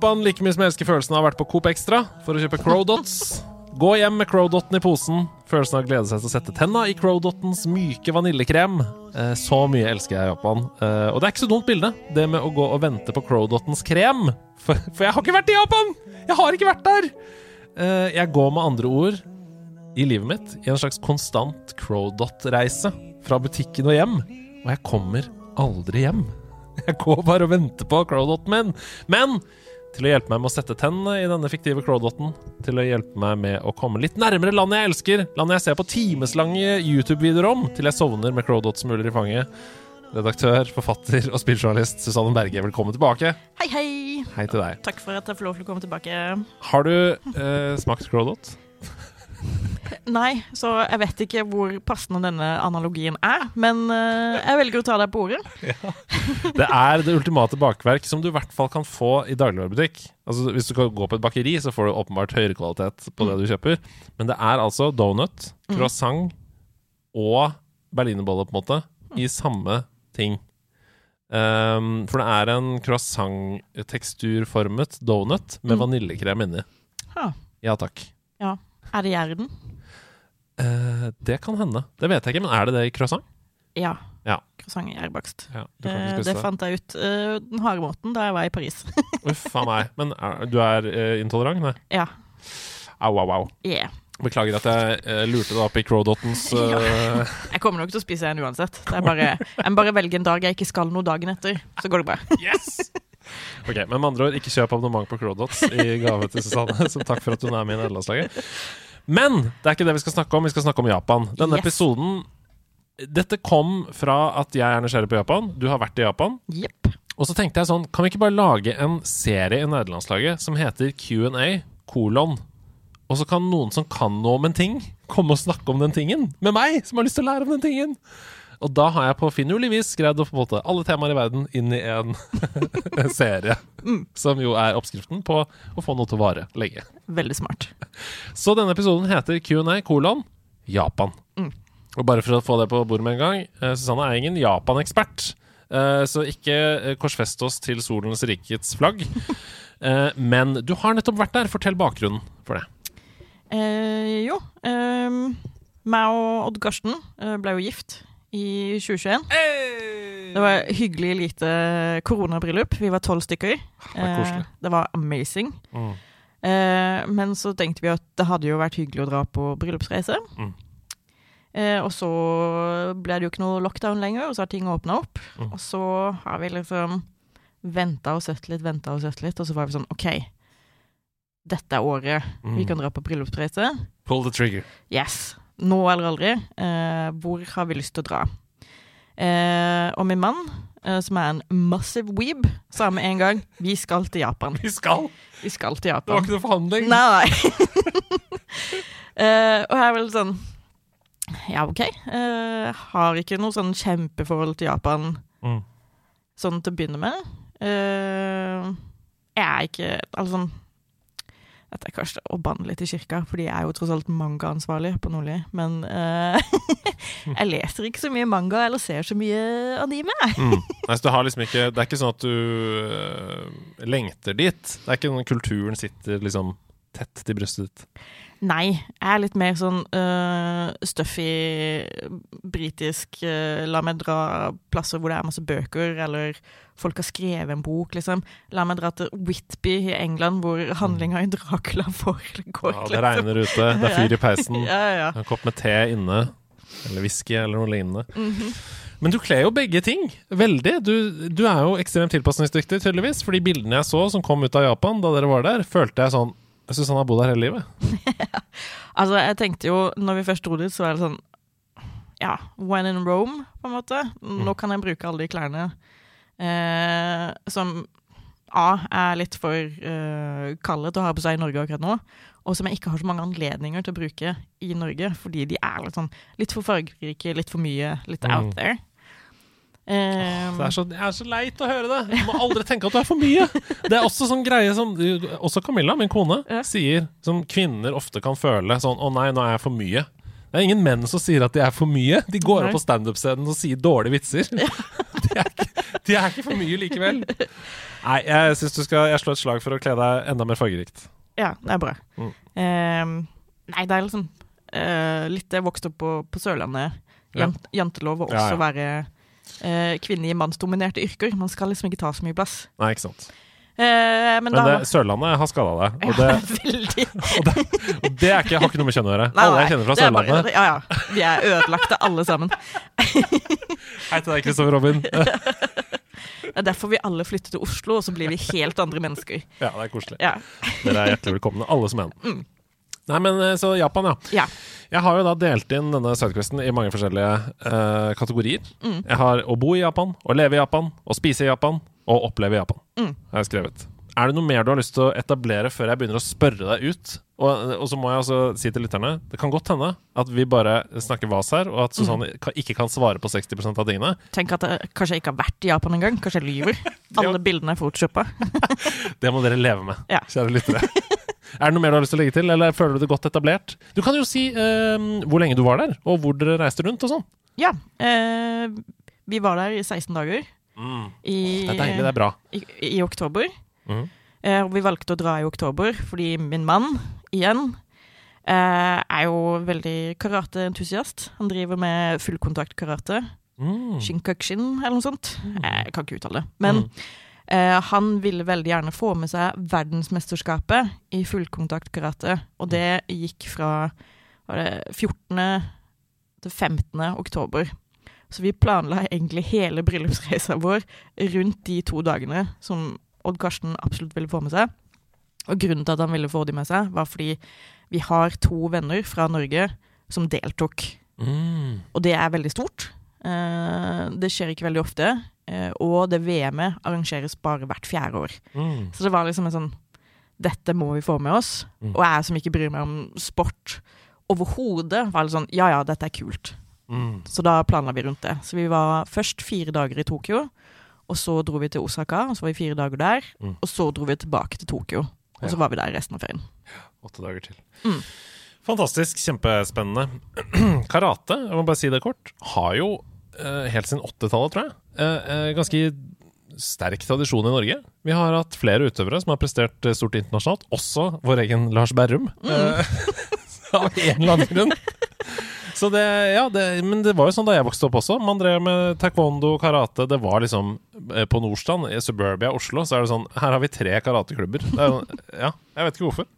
Japan like mye som jeg elsker følelsen av å ha vært på Coop Extra for å kjøpe Crowdots. Gå hjem med Crowdotten i posen. Følelsen av å glede seg til å sette tenna i Crowdottens myke vaniljekrem. Eh, så mye elsker jeg Japan. Eh, og det er ikke så dumt bilde, det med å gå og vente på Crowdottens krem. For, for jeg har ikke vært i Japan! Jeg har ikke vært der! Eh, jeg går med andre ord i livet mitt i en slags konstant Crowdot-reise. Fra butikken og hjem. Og jeg kommer aldri hjem. Jeg går bare og venter på Crowdotten min. Men til å hjelpe meg med å sette tennene i denne fiktive Crowdotten, til å hjelpe meg med å komme litt nærmere landet jeg elsker, landet jeg ser på timeslange YouTube-videoer om, til jeg sovner med Crowdot-smuler i fanget. Redaktør, forfatter og spilljournalist Susanne Berge, velkommen tilbake. Hei, hei! Hei til deg. Takk for at jeg får lov til å komme tilbake. Har du eh, smakt Crowdot? Nei, så jeg vet ikke hvor passende denne analogien er, men eh, jeg velger å ta deg på ordet. Det er det ultimate bakverk som du i hvert fall kan få i dagligvarebutikk. Altså, hvis du kan gå på et bakeri, så får du åpenbart høyere kvalitet på det du kjøper. Men det er altså donut, croissant og berlinerbolle, på en måte, i samme ting. Um, for det er en croissant-teksturformet donut med vaniljekrem inni. Ha, Ja takk. ja. Er det Gjerden? Eh, det kan hende. Det vet jeg ikke, men er det det i croissant? Ja. Ja. Croissant i gjærbakst. Ja, Eh, det fant jeg ut eh, den harde måten da jeg var i Paris. Uff a meg. Men er, du er eh, intolerant? Nei. ja. Au, au, au. Yeah. Beklager at jeg eh, lurte deg opp i Crowdottens eh, Jeg kommer nok til å spise en uansett. Det er bare, jeg må bare velge en dag jeg ikke skal noe dagen etter, så går det bra. Yes! Ok, Men med andre ord, ikke kjøp abonnement på Crowdots i gave til Susanne. Som takk for at hun er med i nederlandslaget. Men det er ikke det vi skal snakke om. Vi skal snakke om Japan. Denne Yes. episoden Dette kom fra at jeg er nysgjerrig på Japan. Du har vært i Japan. Yep. Og så tenkte jeg sånn, kan vi ikke bare lage en serie i nederlandslaget som heter Q&A, kolon? Og så kan noen som kan noe om en ting, komme og snakke om den tingen med meg, som har lyst til å lære om den tingen. Og da har jeg på finurlig vis greid å få på en måte alle temaer i verden inn i en serie. Som jo er oppskriften på å få noe til å vare lenge. Veldig smart. Så denne episoden heter Q&A, kolon, Japan. Og bare for å få det på bordet med en gang, eh, Susanne er ingen Japan-ekspert. Eh, så ikke eh, korsfest oss til solens rikets flagg. Men du har nettopp vært der. Fortell bakgrunnen for det. Eh, jo, eh, meg og Odd Karsten ble jo gift i 2021. Det var hyggelig lite koronabryllup. Vi var tolv stykker. Det var. Eh, det var amazing. Mm. Eh, men så tenkte vi at det hadde jo vært hyggelig å dra på bryllupsreise. Mm. Eh, og så ble det jo ikke noe lockdown lenger, og så har ting åpna opp. Mm. Og så har vi liksom venta og sett litt, venta og sett litt, og så var vi sånn OK, dette er året vi Mm. kan dra på bryllupsreise. Pull the trigger. Yes. Nå eller aldri. Eh, hvor har vi lyst til å dra? Eh, og min mann, eh, som er en massive weeb, sa med en gang vi skal til Japan. Vi skal! Vi skal til Japan. Det var ikke noe forhandling. Nei, nei. Eh, og jeg er vel sånn Ja, OK. Eh, har ikke noe sånn kjempeforhold til Japan Mm. sånn til å begynne med. Eh, jeg er ikke Altså sånn Dette er kanskje å banne litt i kirka, fordi jeg er jo tross alt mangaansvarlig på Nordli. Men uh, jeg leser ikke så mye manga eller ser så mye anime. Mm. Nei, så har liksom ikke Det er ikke sånn at du øh, lengter dit. Det er ikke sånn kulturen sitter liksom tett til brystet ditt. Nei, jeg er litt mer sånn uh, stuffy, britisk uh, La meg dra plasser hvor det er masse bøker, eller folk har skrevet en bok, liksom. La meg dra til Whitby i England, hvor handlinga i Dracula foregår. Ja, det regner ute, det er fyr i peisen. Ja, ja. En kopp med te inne. Eller whisky, eller noe lignende. Mhm. Men du kler jo begge ting. Veldig. Du, du er jo ekstremt tilpasningsdyktig, tydeligvis. For de bildene jeg så som kom ut av Japan da dere var der, følte jeg sånn Jeg syns han har bodd her hele livet. Altså, jeg tenkte jo, når vi først dro dit, så var det sånn Ja, when in Rome, på en måte. Nå kan jeg bruke alle de klærne eh, som A er litt for eh, kalde til å ha på seg i Norge akkurat nå, og som jeg ikke har så mange anledninger til å bruke i Norge, fordi de er litt sånn litt for fargerike, litt for mye, litt Mm. out there. Eh, Det er så, jeg er så leit å høre det! Du må aldri tenke at du er for mye! Det er også sånn greie som Også Camilla, min kone, Ja. sier som kvinner ofte kan føle sånn Å nei, nå er jeg for mye. Det er ingen menn som sier at de er for mye. De går Nei. opp på standup-scenen og sier dårlige vitser. De, er ikke, de er ikke for mye likevel. Nei, jeg syns du skal Jeg slår et slag for å kle deg enda mer fargerikt. Ja, det er bra. Mm. Um, nei, det er liksom uh, litt Jeg vokste opp på, på Sørlandet. Ja. Jant, jantelov å Ja, også ja. være eh, kvinne i mannsdominerte yrker. Man skal liksom ikke ta så mye plass. Nei, ikke sant. Eh, men, Men da det, Sørlandet har skada deg. Og det, Veldig. og det er ikke, har ikke noe med kjønn å gjøre. Nei, Alle jeg kjenner fra det er bare- Sørlandet. Ja, ja. Vi er ødelagte alle sammen. Hei til deg, Kristoffer Robin. Det er derfor vi alle flytter til Oslo, og så blir vi helt andre mennesker. Ja, det er koselig. Ja. Dere er hjertelig velkomne, alle som en. Nei, men eh, så Japan, ja. ja. Jeg har jo da delt inn denne sidequesten i mange forskjellige uh, kategorier. Jeg har å bo i Japan, å leve i Japan, å spise i Japan og oppleve i Japan. Mm. Har jeg skrevet. Er det noe mer du har lyst til å etablere før jeg begynner å spørre deg ut? Og, og så må jeg også si til lytterne Det kan godt hende at vi bare snakker vas her, og at Susanne mm. ikke kan svare på 60% av tingene. Tenk at jeg kanskje ikke har vært i Japan engang. Kanskje jeg lyver. Alle bildene er photoshoppa. Det må dere leve med, Ja. kjære lyttere. er det noe mer du har lyst til å legge til, eller føler du det godt etablert? Du kan jo si eh, hvor lenge du var der, og hvor dere reiste rundt og sånn. Ja. Eh, vi var der i 16 dager. I, Det er deilig, det er bra. i, i oktober. Mm. Eh, vi valgte å dra i oktober fordi min mann, igjen, eh, er jo veldig karateentusiast. Han driver med fullkontakt-karate. Mm. Shinkakshin, eller noe sånt. Jeg kan ikke uttale det. Men eh, han ville veldig gjerne få med seg verdensmesterskapet i fullkontakt-karate. Og det gikk fra det 14. til 15. oktober. Så vi planla egentlig hele bryllupsreisa vår rundt de to dagene som Odd Karsten absolutt ville få med seg. Og grunnen til at han ville få de med seg, var fordi vi har to venner fra Norge som deltok. Mm. Og det er veldig stort. Eh, det skjer ikke veldig ofte. Eh, og det VM-et arrangeres bare hvert fjerde år. Mm. Så det var liksom en sånn Dette må vi få med oss. Mm. Og jeg som ikke bryr meg om sport overhodet, var litt sånn Ja ja, dette er kult. Mm. Så da planla vi rundt det. Så vi var først fire dager i Tokyo. Og så dro vi til Osaka, og så var vi fire dager der. Mm. Og så dro vi tilbake til Tokyo. Og så var vi der resten av ferien. Åtte dager til. Mm. Fantastisk. Kjempespennende. Karate, jeg må bare si det kort, har jo eh, helt siden 80-tallet, tror jeg, eh, eh, ganske sterk tradisjon i Norge. Vi har hatt flere utøvere som har prestert eh, stort internasjonalt, også vår egen Lars Berrum. Mm. Av en eller annen grunn. Så det, ja, det, men det var jo sånn da jeg vokste opp også. Man drev med taekwondo, karate. Det var liksom eh, På Nordstrand, i Suburbia Oslo, så er det sånn Her har vi tre karateklubber. Er, jo- ja, jeg vet ikke hvorfor.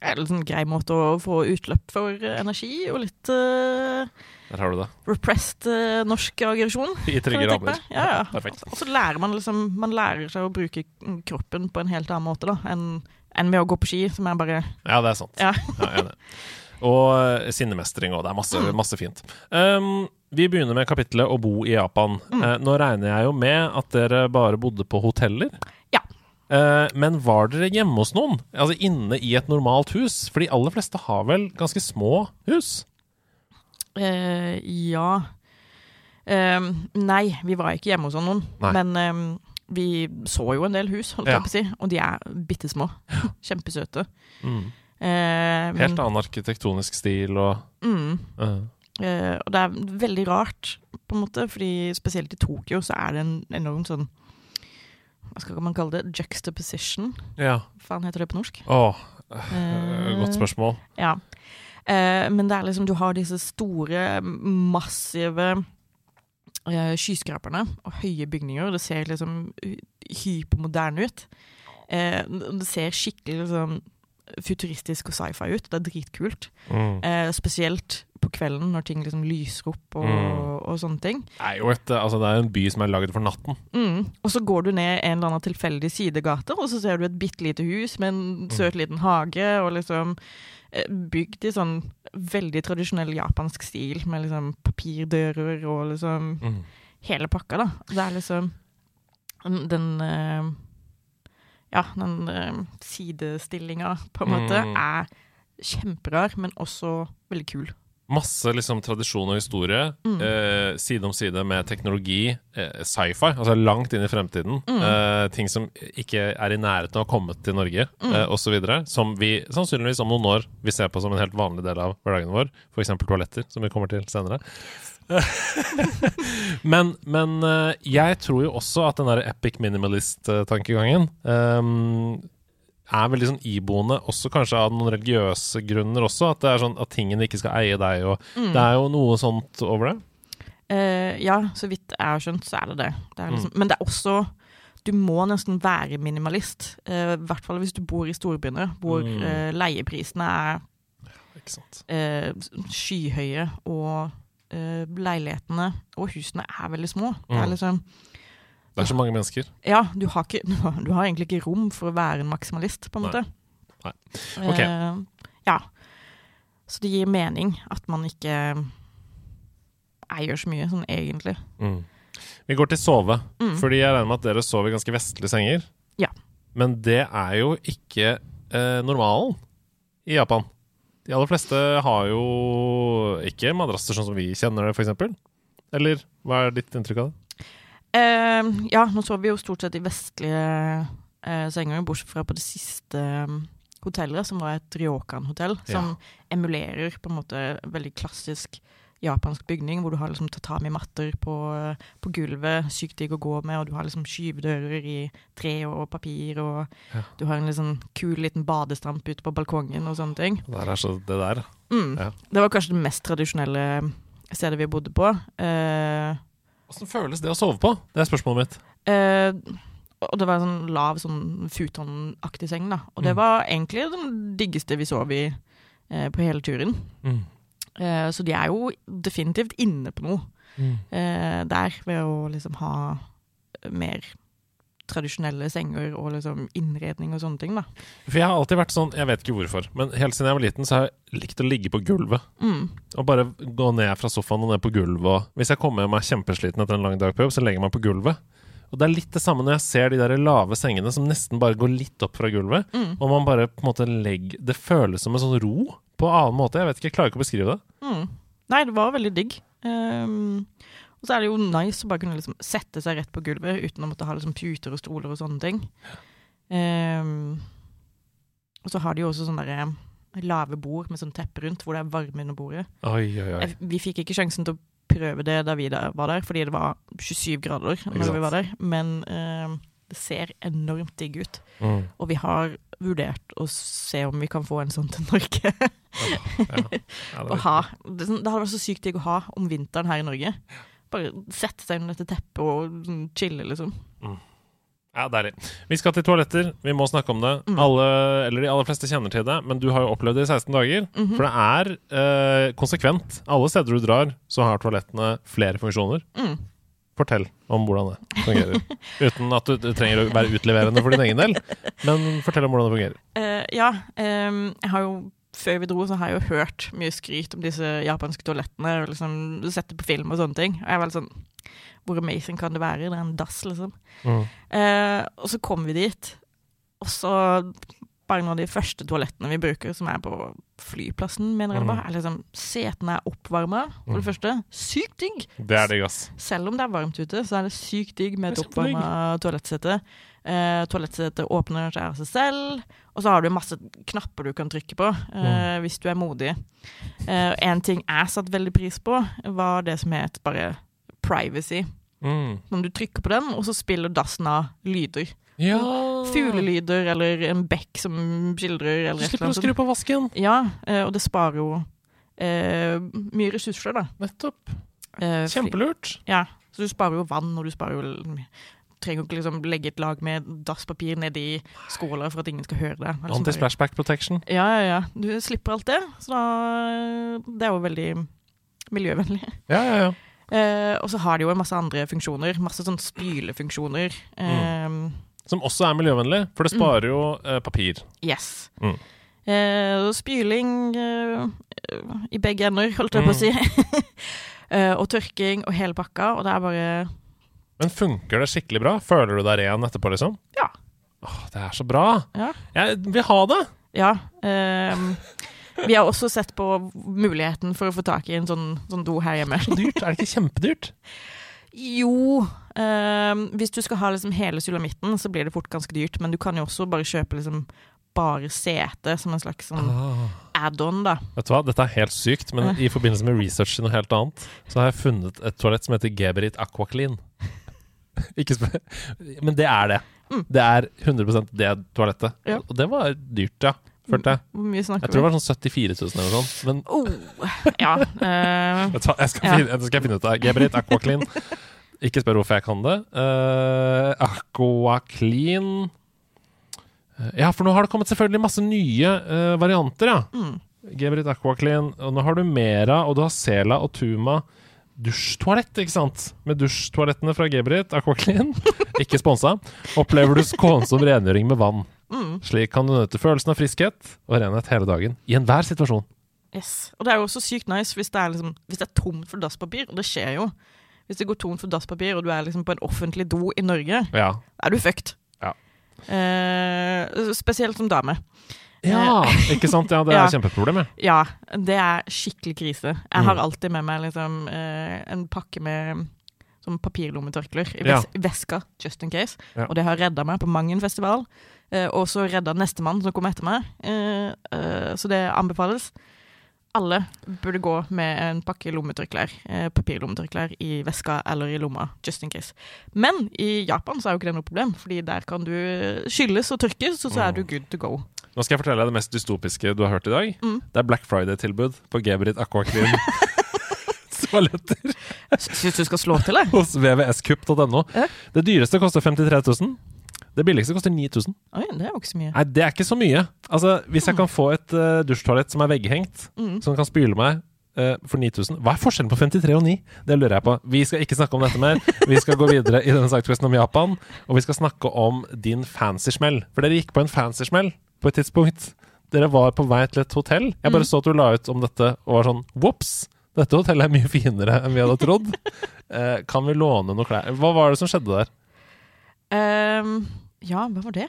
Er en sånn grei måte å få utløp for energi, og litt uh, Der har du det. repressed uh, norsk aggresjon. I trygge rammer. Ja, ja. Perfekt. Og så lærer man liksom Man lærer seg å bruke kroppen på en helt annen måte da enn en ved å gå på ski, som er bare Ja, det er sant. Ja. Ja. Og eh, sinnemestring òg. Det er masse, masse fint. Um, vi begynner med kapitlet 'Å bo i Japan'. Eh, nå regner jeg jo med at dere bare bodde på hoteller. Ja. Eh, men var dere hjemme hos noen? Altså inne i et normalt hus? For de aller fleste har vel ganske små hus? Uh, Ja. Uh, nei, vi var ikke hjemme hos noen, Nei. men vi så jo en del hus, holdt Ja. jeg på å si, og de er bitte små. Kjempesøte. Mm. Men- Helt annen arkitektonisk stil og Mm. Eh, og det er veldig rart, på en måte, fordi spesielt i Tokyo så er det en enorm sånn Hva skal man kalle det? Juxtaposition? Ja. Hva faen heter det på norsk? Å, Eh, godt spørsmål. Ja. Uh, men det er liksom Du har disse store, massive uh, skyskraperne og høye bygninger. Det ser liksom hypermoderne ut. Det ser skikkelig liksom futuristisk og sci-fi ut. Det er dritkult. Mm. Spesielt på kvelden når ting liksom lyser opp og, Mm. Og sånne ting. Det er jo et, altså, det er en by som er lagd for natten. Mm. Og så går du ned en eller annen tilfeldig sidegate, og så ser du et bitte lite hus med en søt liten hage, og liksom eh, bygd i sånn veldig tradisjonell japansk stil, med liksom papirdører og liksom Mm. hele pakka, da. Det er liksom den, eh, Ja, den uh, sidestillinga, på en måte, Mm. er kjemperar, men også veldig kul. Masse liksom tradisjon og historie, Mm. eh, side om side med teknologi, eh, sci-fi, altså langt inn i fremtiden. Mm. Eh, ting som ikke er i nærheten av å ha kommet til Norge, Mm. eh, osv. Som vi sannsynligvis om noen år vil se på som en helt vanlig del av hverdagen vår. F.eks. toaletter, som vi kommer til senere. men men eh, jeg tror jo også at den der epic minimalist-tankegangen ehm, er veldig sånn iboende, også kanskje av noen religiøse grunner også. At det er sånn at tingene ikke skal eie deg, og Mm. det er jo noe sånt over det. Uh, ja, så vidt jeg har skjønt, så er det det. det er liksom, Men det er også Du må nesten være minimalist. uh, I hvert fall hvis du bor i storbyene, hvor Mm. uh, leieprisene er skyhøye, og leilighetene og husene er veldig små. Det er Mm. liksom Det er så mange mennesker. Ja, du har, ikke, du, har, du har egentlig ikke rom for å være en maksimalist, på en måte. Nei. Ok. Uh, ja. Så det gir mening at man ikke eier så mye, sånn egentlig. Mm. Vi går til sove, Mm. fordi jeg regner med at dere sover i ganske vestlige senger. Ja. Men det er jo ikke eh, normalen i Japan. De aller fleste har jo ikke madrasser sånn som vi kjenner det, f.eks. Eller hva er ditt inntrykk av det? Eh, ja, nå sover vi jo stort sett i vestlige eh, senger, bortsett fra på det siste eh, hotellet, som var et Ryokan-hotell, som emulerer på en måte veldig klassisk japansk bygning, hvor du har liksom tatami-matter på, på gulvet, sykt digg å gå med, og du har liksom skyvedører i tre og papir, og Ja. du har en liksom kul liten badestamp ute på balkongen og sånne ting. Det der er så det der. Mm. Ja. Det var kanskje det mest tradisjonelle stedet vi bodde på. Eh, Åssen føles det å sove på? Det er spørsmålet mitt. Eh, og det var en sånn lav, sånn futonaktig seng, da. Og det Mm. var egentlig den diggeste vi sov i eh, på hele turen. Mm. Eh, så de er jo definitivt inne på noe eh, der, ved å liksom ha mer tradisjonelle senger og liksom innredning og sånne ting, da. For jeg har alltid vært sånn, jeg vet ikke hvorfor, men helt siden jeg var liten, så har jeg likt å ligge på gulvet. Mm. Og bare gå ned fra sofaen og ned på gulvet. Hvis jeg kommer er kjempesliten etter en lang dag på jobb, så legger jeg meg på gulvet. Og det er litt det samme når jeg ser de der lave sengene som nesten bare går litt opp fra gulvet. Mm. Og man bare på en måte legger Det føles som en sånn ro på en annen måte. Jeg vet ikke, jeg klarer ikke å beskrive det. Mm. Nei, det var veldig digg. Ehm, og så er det jo nice å bare kunne liksom sette seg rett på gulvet uten å måtte ha liksom puter og stoler og sånne ting. Um, og så har de jo også sånne der, eh, lave bord med sånn teppe rundt, hvor det er varme under bordet. Oi, oi, oi. Vi fikk ikke sjansen til å prøve det da vi da var der, fordi det var 27 grader når vi var der. Men um, det ser enormt digg ut. Mm. Og vi har vurdert å se om vi kan få en sånn til Norge. Ja, er- ha. Det, sånn- det hadde vært så sykt digg å ha om vinteren her i Norge. Bare sette seg under dette teppet og sånn chille, liksom. Ja, deilig. Vi skal til toaletter. Vi må snakke om det. Mm. Alle, eller de aller fleste kjenner til det, men du har jo opplevd det i 16 dager. Mhm. For det er eh, konsekvent. Alle steder du drar, så har toalettene flere funksjoner. Mm. Fortell om hvordan det fungerer. Uten at du du trenger å være utleverende for din egen del, men fortell om hvordan det fungerer. Uh, ja, Um, jeg har jo før vi dro, så har jeg jo hørt mye skryt om disse japanske toalettene. og liksom Sett det på film og sånne ting. Og jeg var litt sånn Hvor amazing kan det være? Det er en dass, liksom. Eh, og så kom vi dit, og så bare noen av de første toalettene vi bruker, som er på flyplassen, mener jeg det bare, er liksom Setene er oppvarma, for det Mm. første. Sykt digg! Det er digg, ass. Selv om det er varmt ute, så er det sykt digg med et oppvarma toalettsete. Eh, toalettsetet åpner seg av seg selv, og så har du masse knapper du kan trykke på eh, hvis du er modig. Eh, en ting jeg satte veldig pris på, var det som het bare privacy. Mm. Når du trykker på den, og så spiller dassen av lyder. Ja Fuglelyder eller en bekk som skildrer. Eller du slipper å skru på vasken. Ja, eh, og det sparer jo eh, mye ressurser, da. Nettopp. Eh, Kjempelurt. Ja, så du sparer jo vann, og du sparer jo trenger ikke liksom legge et lag med dasspapir nedi skåler for at ingen skal høre det. Det liksom Anti-splashback protection. Ja, ja, ja. Du slipper alt det, så da Det er jo veldig miljøvennlig. Ja, ja, ja. Eh, og så har de jo en masse andre funksjoner. Masse sånn spylefunksjoner. Eh, Som også er miljøvennlig, for det sparer jo eh, papir. Yes. Mm. Eh, spyling eh, i begge ender, holdt jeg på å si. Eh, og tørking og hele pakka. Og det er bare Men funker det skikkelig bra? Føler du deg ren etterpå, liksom? Ja. Åh, det er så bra! Ja. Jeg vil ha det! Ja. ehm, vi har også sett på muligheten for å få tak i en sånn, sånn do her hjemme. Så dyrt. Er det ikke kjempedyrt? Jo ehm, Hvis du skal ha liksom hele sulamitten, så blir det fort ganske dyrt. Men du kan jo også bare kjøpe liksom bare sete som en slags sånn add-on, da. Vet du hva, Dette er helt sykt, men i forbindelse med research i noe helt annet, så har jeg funnet et toalett som heter Geberit Aquaclean. Ikke spør Men det er det. Mm. Det er 100% det toalettet. Ja. Og det var dyrt, ja. Følte jeg. Hvor mye snakker Jeg tror det var sånn 74 000 eller noe sånt. Men Oh, ja. hva, jeg skal, finne, jeg, skal finne ut av. Gebrit Aquaclean. Ikke spør hvorfor jeg kan det. Uh, Aquaclean Eh, Ja, for nå har det kommet selvfølgelig masse nye uh, varianter, ja. mm. Gebrit Aquaclean. Og nå har du Mera, og du har Sela og Tuma dusjtoalett, ikke sant? Med dusjtoalettene fra Gebrit, Aquaclean, ikke sponsa, opplever du skånsom rengjøring med vann. Mm. Slik kan du nøte følelsen av friskhet og renhet hele dagen, i enhver situasjon. Yes. Og det er jo også sykt nice hvis det er, liksom, hvis det er tomt for dasspapir, og det skjer jo. Hvis det går tomt for dasspapir, og du er liksom på en offentlig do i Norge, Ja. da er du fucked. Ja. Eh, spesielt som dame. Ja, ikke sant? Ja, det er Ja. kjempeproblem, ja. Det er skikkelig krise. Jeg har Mm. alltid med meg liksom, eh, en pakke med sånn papirlommetørklær i ves ja. veska, just in case. Ja. Og det har redda meg på mang en festival. Eh, og så redda nestemann som kom etter meg. Eh, eh, så det anbefales. Alle burde gå med en pakke lommetørklær, eh, papirlommetørklær i veska eller i lomma, just in case. Men i Japan så er jo ikke det noe problem, fordi der kan du skylles og tørkes, og så er du good to go. Nå skal jeg fortelle deg det mest dystopiske du har hørt i dag. Mm. Det er Black Friday-tilbud på Gebrit Aquaclean. Toaletter Syns du skal slå til, jeg? hos vvskupp.no. Ja. Det dyreste koster 53 000. Det billigste koster 9000. Oi, det er jo ikke så mye. Nei, det er ikke så mye. Altså, Hvis jeg kan få et uh, dusjtoalett som er vegghengt, Mm. som kan spyle meg uh, for 9000 Hva er forskjellen på 53 og 9? Det lurer jeg på. Vi skal ikke snakke om dette mer. Vi skal gå videre i denne sidequesten om Japan, og vi skal snakke om din fancy smell. For dere gikk på en fancy smell på et tidspunkt. Dere var på vei til et hotell. Jeg bare Mm. så at du la ut om dette og var sånn Vops! Dette hotellet er mye finere enn vi hadde trodd. Uh, kan vi låne noe klær? Hva var det som skjedde der? Ehm, ja, hva var det?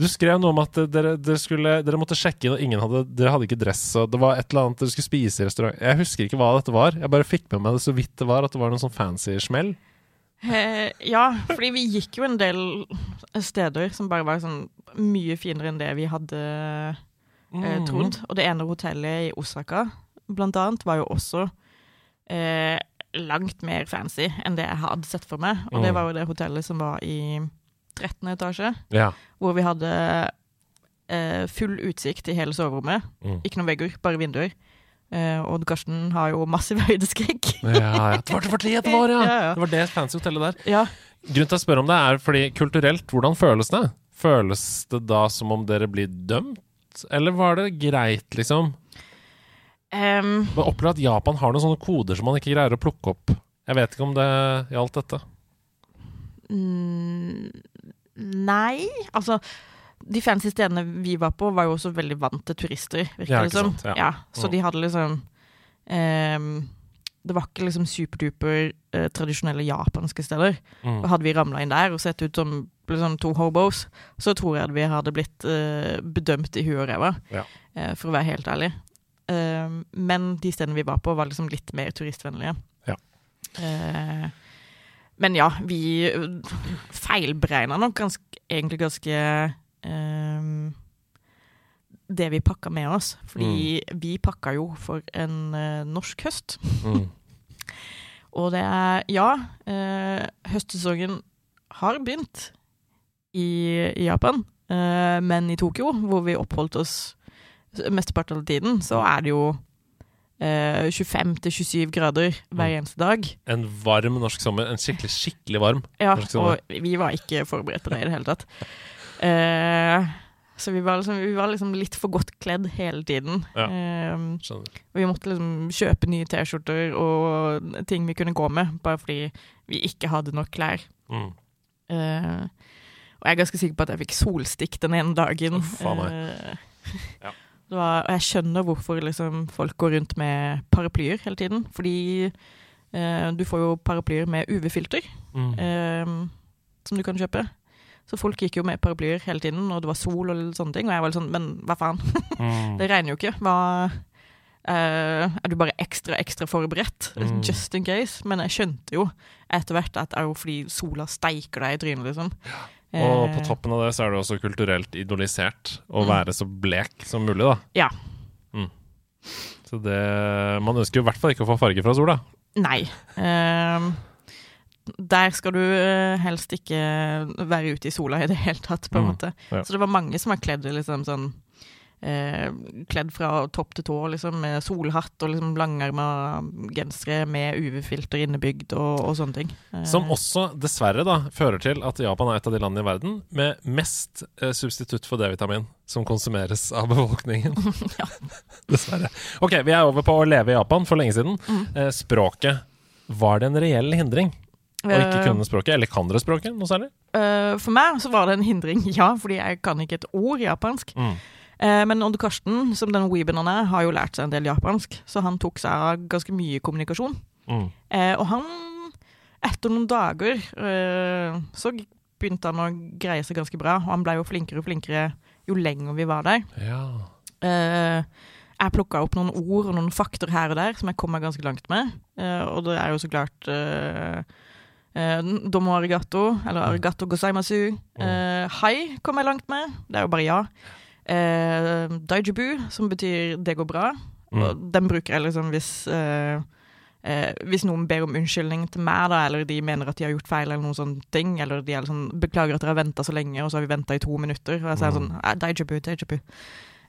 Du skrev noe om at dere, dere, skulle, dere måtte sjekke inn, og ingen hadde, dere hadde ikke dress. Og det var et eller annet dere skulle spise i restaurant. Jeg husker ikke hva dette var. Jeg bare fikk med meg det så vidt det var, at det var noen sånn fancy smell. Eh, ja, fordi vi gikk jo en del steder som bare var sånn mye finere enn det vi hadde eh, Mm. trodd. Og det ene hotellet i Osaka, blant annet, var jo også eh, langt mer fancy enn det jeg hadde sett for meg. Og det Mm. var jo det hotellet som var i 13. etasje, Ja. hvor vi hadde eh, full utsikt i hele soverommet. Mm. Ikke noen vegger, bare vinduer. Eh, og Karsten har jo massiv høydeskrekk. ja, ja. Det var det, for det var, ja! Ja, ja. Det var det fancy hotellet der. Ja. Grunnen til å spørre om det er fordi kulturelt, hvordan føles det? Føles det da som om dere blir dømt, eller var det greit, liksom? Um, Jeg opplever at Japan har noen sånne koder som man ikke greier å plukke opp. Jeg vet ikke om det gjaldt dette. Mm, nei, altså De fancy stedene vi var på, var jo også veldig vant til turister, virker det ja, som. sant, ja. så Mm. de hadde liksom um, Det var ikke liksom superduper uh, tradisjonelle japanske steder. Mm. Hadde vi ramla inn der og sett ut som liksom, to hobos, så tror jeg at vi hadde blitt uh, bedømt i huet og ræva, Ja. uh, for å være helt ærlig. Ehm, men de stedene vi var på, var liksom litt mer turistvennlige. Ja. Men ja, vi feilberegna nok ganske, egentlig ganske um, det vi pakka med oss. Fordi vi pakka jo for en uh, norsk høst. Mm. Og det er Ja, uh, høstsesongen har begynt i, i Japan. Uh, men i Tokyo, hvor vi oppholdt oss mesteparten av tiden, så er det jo eh, 25-27 grader hver Mm. eneste dag. En varm norsk sommer. En skikkelig, skikkelig varm. Ja, Norsk sommer. og vi var ikke forberedt på det i det hele tatt. Eh, Så vi var, liksom, vi var liksom litt for godt kledd hele tiden. Ja. Eh, og vi måtte liksom kjøpe nye T-skjorter og ting vi kunne gå med, bare fordi vi ikke hadde nok klær. Mm. Uh, og jeg er ganske sikker på at jeg fikk solstikk den ene dagen. Oh, faen meg. Uh, Ja. Var, og jeg skjønner hvorfor liksom, folk går rundt med paraplyer hele tiden. Fordi eh, du får jo paraplyer med UV-filter Mm. eh, som du kan kjøpe. Så folk gikk jo med paraplyer hele tiden, og det var sol og sånne ting. Og jeg var litt sånn, men hva faen? Mm. Det regner jo ikke. Hva eh, Er du bare ekstra, ekstra forberedt? Mm. Just in case. Men jeg skjønte jo etter hvert at det er jo fordi sola steiker deg i trynet, liksom. Og på Eh, toppen av det så er det også kulturelt idolisert å Mm. være så blek som mulig, da. Ja. Mm. Så det Man ønsker jo i hvert fall ikke å få farge fra sola. Nei. Um, der skal du eh, helst ikke være ute i sola i det hele tatt, på en Mm, måte. ja. Så det var mange som var kledd liksom sånn eh, Kledd fra topp til tå, liksom, med solhatt og liksom langarma gensere med UV-filter innebygd og, og sånne ting. Eh, Som også dessverre da fører til at Japan er et av de landene i verden med mest eh, substitutt for D-vitamin som konsumeres av befolkningen. Ja. dessverre. Ok, vi er over på å leve i Japan for lenge siden. Mm. Eh, språket. Var det en reell hindring å ikke Eh, kunne språket? Eller kan dere språket noe særlig? eh, for meg så var det en hindring, ja, fordi jeg kan ikke et ord japansk. Mm. Eh, men Odd Karsten, som den weeben han er, har jo lært seg en del japansk, så han tok seg av ganske mye kommunikasjon. Mm. Eh, og han, etter noen dager, eh, så begynte han å greie seg ganske bra. Og han ble jo flinkere og flinkere jo lenger vi var der. Ja. Eh, jeg plukka opp noen ord og noen fakter her og der som jeg kom meg ganske langt med. Eh, og det er jo så klart uh, Domo arigato, eller arigato gozaimasu. Eh, Hai kom jeg langt med. Det er jo bare ja. Uh, daijibu, som betyr 'det går bra'. Mm. Den bruker jeg liksom hvis eh, eh, Hvis noen ber om unnskyldning til meg, da, eller de mener at de har gjort feil, eller noen sånne ting, eller de er sånn 'Beklager at dere har venta så lenge, og så har vi venta i to minutter', og jeg sier Mm. sånn eh, 'Daijibu, daijibu'.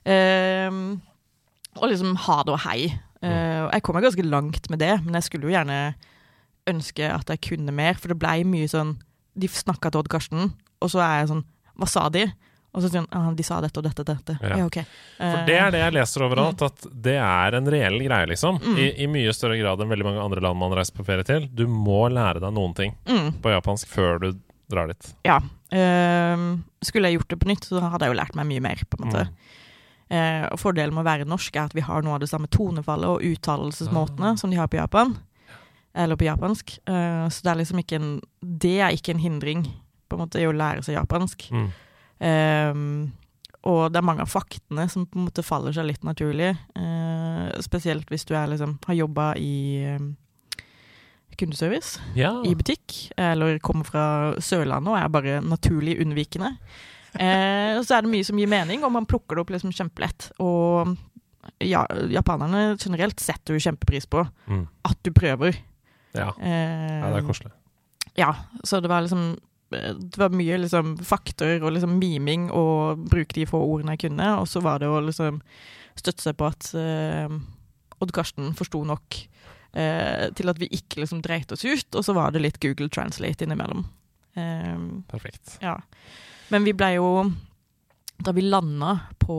Ehm, og liksom ha det og hei. Eh, og jeg kom meg ganske langt med det, men jeg skulle jo gjerne ønske at jeg kunne mer, for det blei mye sånn De snakka til Odd Karsten, og så er jeg sånn Hva sa de? Og så sier han ah, de sa dette og dette og dette. Ja. Ja, ok. For det er det jeg leser overalt, at det er en reell greie, liksom. Mm. I, I mye større grad enn veldig mange andre land man reiser på ferie til. Du må lære deg noen ting mm, på japansk før du drar dit. Ja. Uh, skulle jeg gjort det på nytt, så hadde jeg jo lært meg mye mer, på en måte. Mm. Uh, og Fordelen med å være norsk er at vi har noe av det samme tonefallet og uttalelsesmåtene Ah. som de har på Japan. Eller på japansk. Uh, så det er liksom ikke en Det er ikke en hindring på en måte i å lære seg japansk. Mm. Ehm, og det er mange av faktene som på en måte faller seg litt naturlig. Uh, spesielt hvis du er liksom, har jobba i um, kundeservice Ja. i butikk, eller kommer fra Sørlandet og er bare naturlig unnvikende. Uh, så er det mye som gir mening, og man plukker det opp liksom kjempelett. Og ja, japanerne generelt setter jo kjempepris på Mm. at du prøver. ja. Uh, ja, det er koselig. ja, så det var liksom Det var mye liksom fakter og liksom miming og bruke de få ordene jeg kunne, og så var det å liksom støtte seg på at eh, Odd Karsten forsto nok eh, til at vi ikke liksom dreit oss ut, og så var det litt Google Translate innimellom. Eh, Perfekt. ja. Men vi blei jo Da vi landa på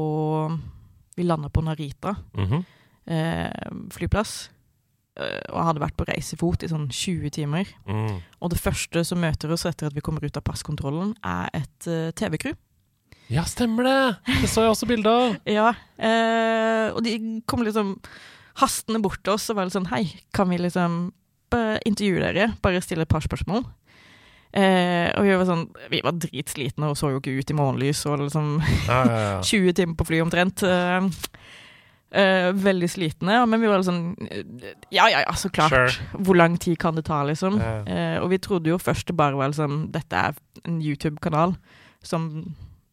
Vi landa på Narita Mhm. eh, flyplass, eh, og hadde vært på reisefot i sånn 20 timer. mm. Og det første som møter oss etter at vi kommer ut av passkontrollen, er et uh, TV-crew. Ja, stemmer det! Det så jeg også bilde av. Ja, eh, og de kom liksom hastende bort til oss og var litt sånn Hei, kan vi liksom intervjue dere? Bare stille et par spørsmål. Eh, og vi var sånn Vi var dritslitne og så jo ikke ut i morgenlys og liksom Ja, ja, ja. 20 timer på fly omtrent. Eh, eh, veldig slitne, men vi var sånn eh, Ja, ja, ja, så klart. Sure. Hvor lang tid kan det ta, liksom? Yeah. Uh, og vi trodde jo først det bare var liksom Dette er en YouTube-kanal som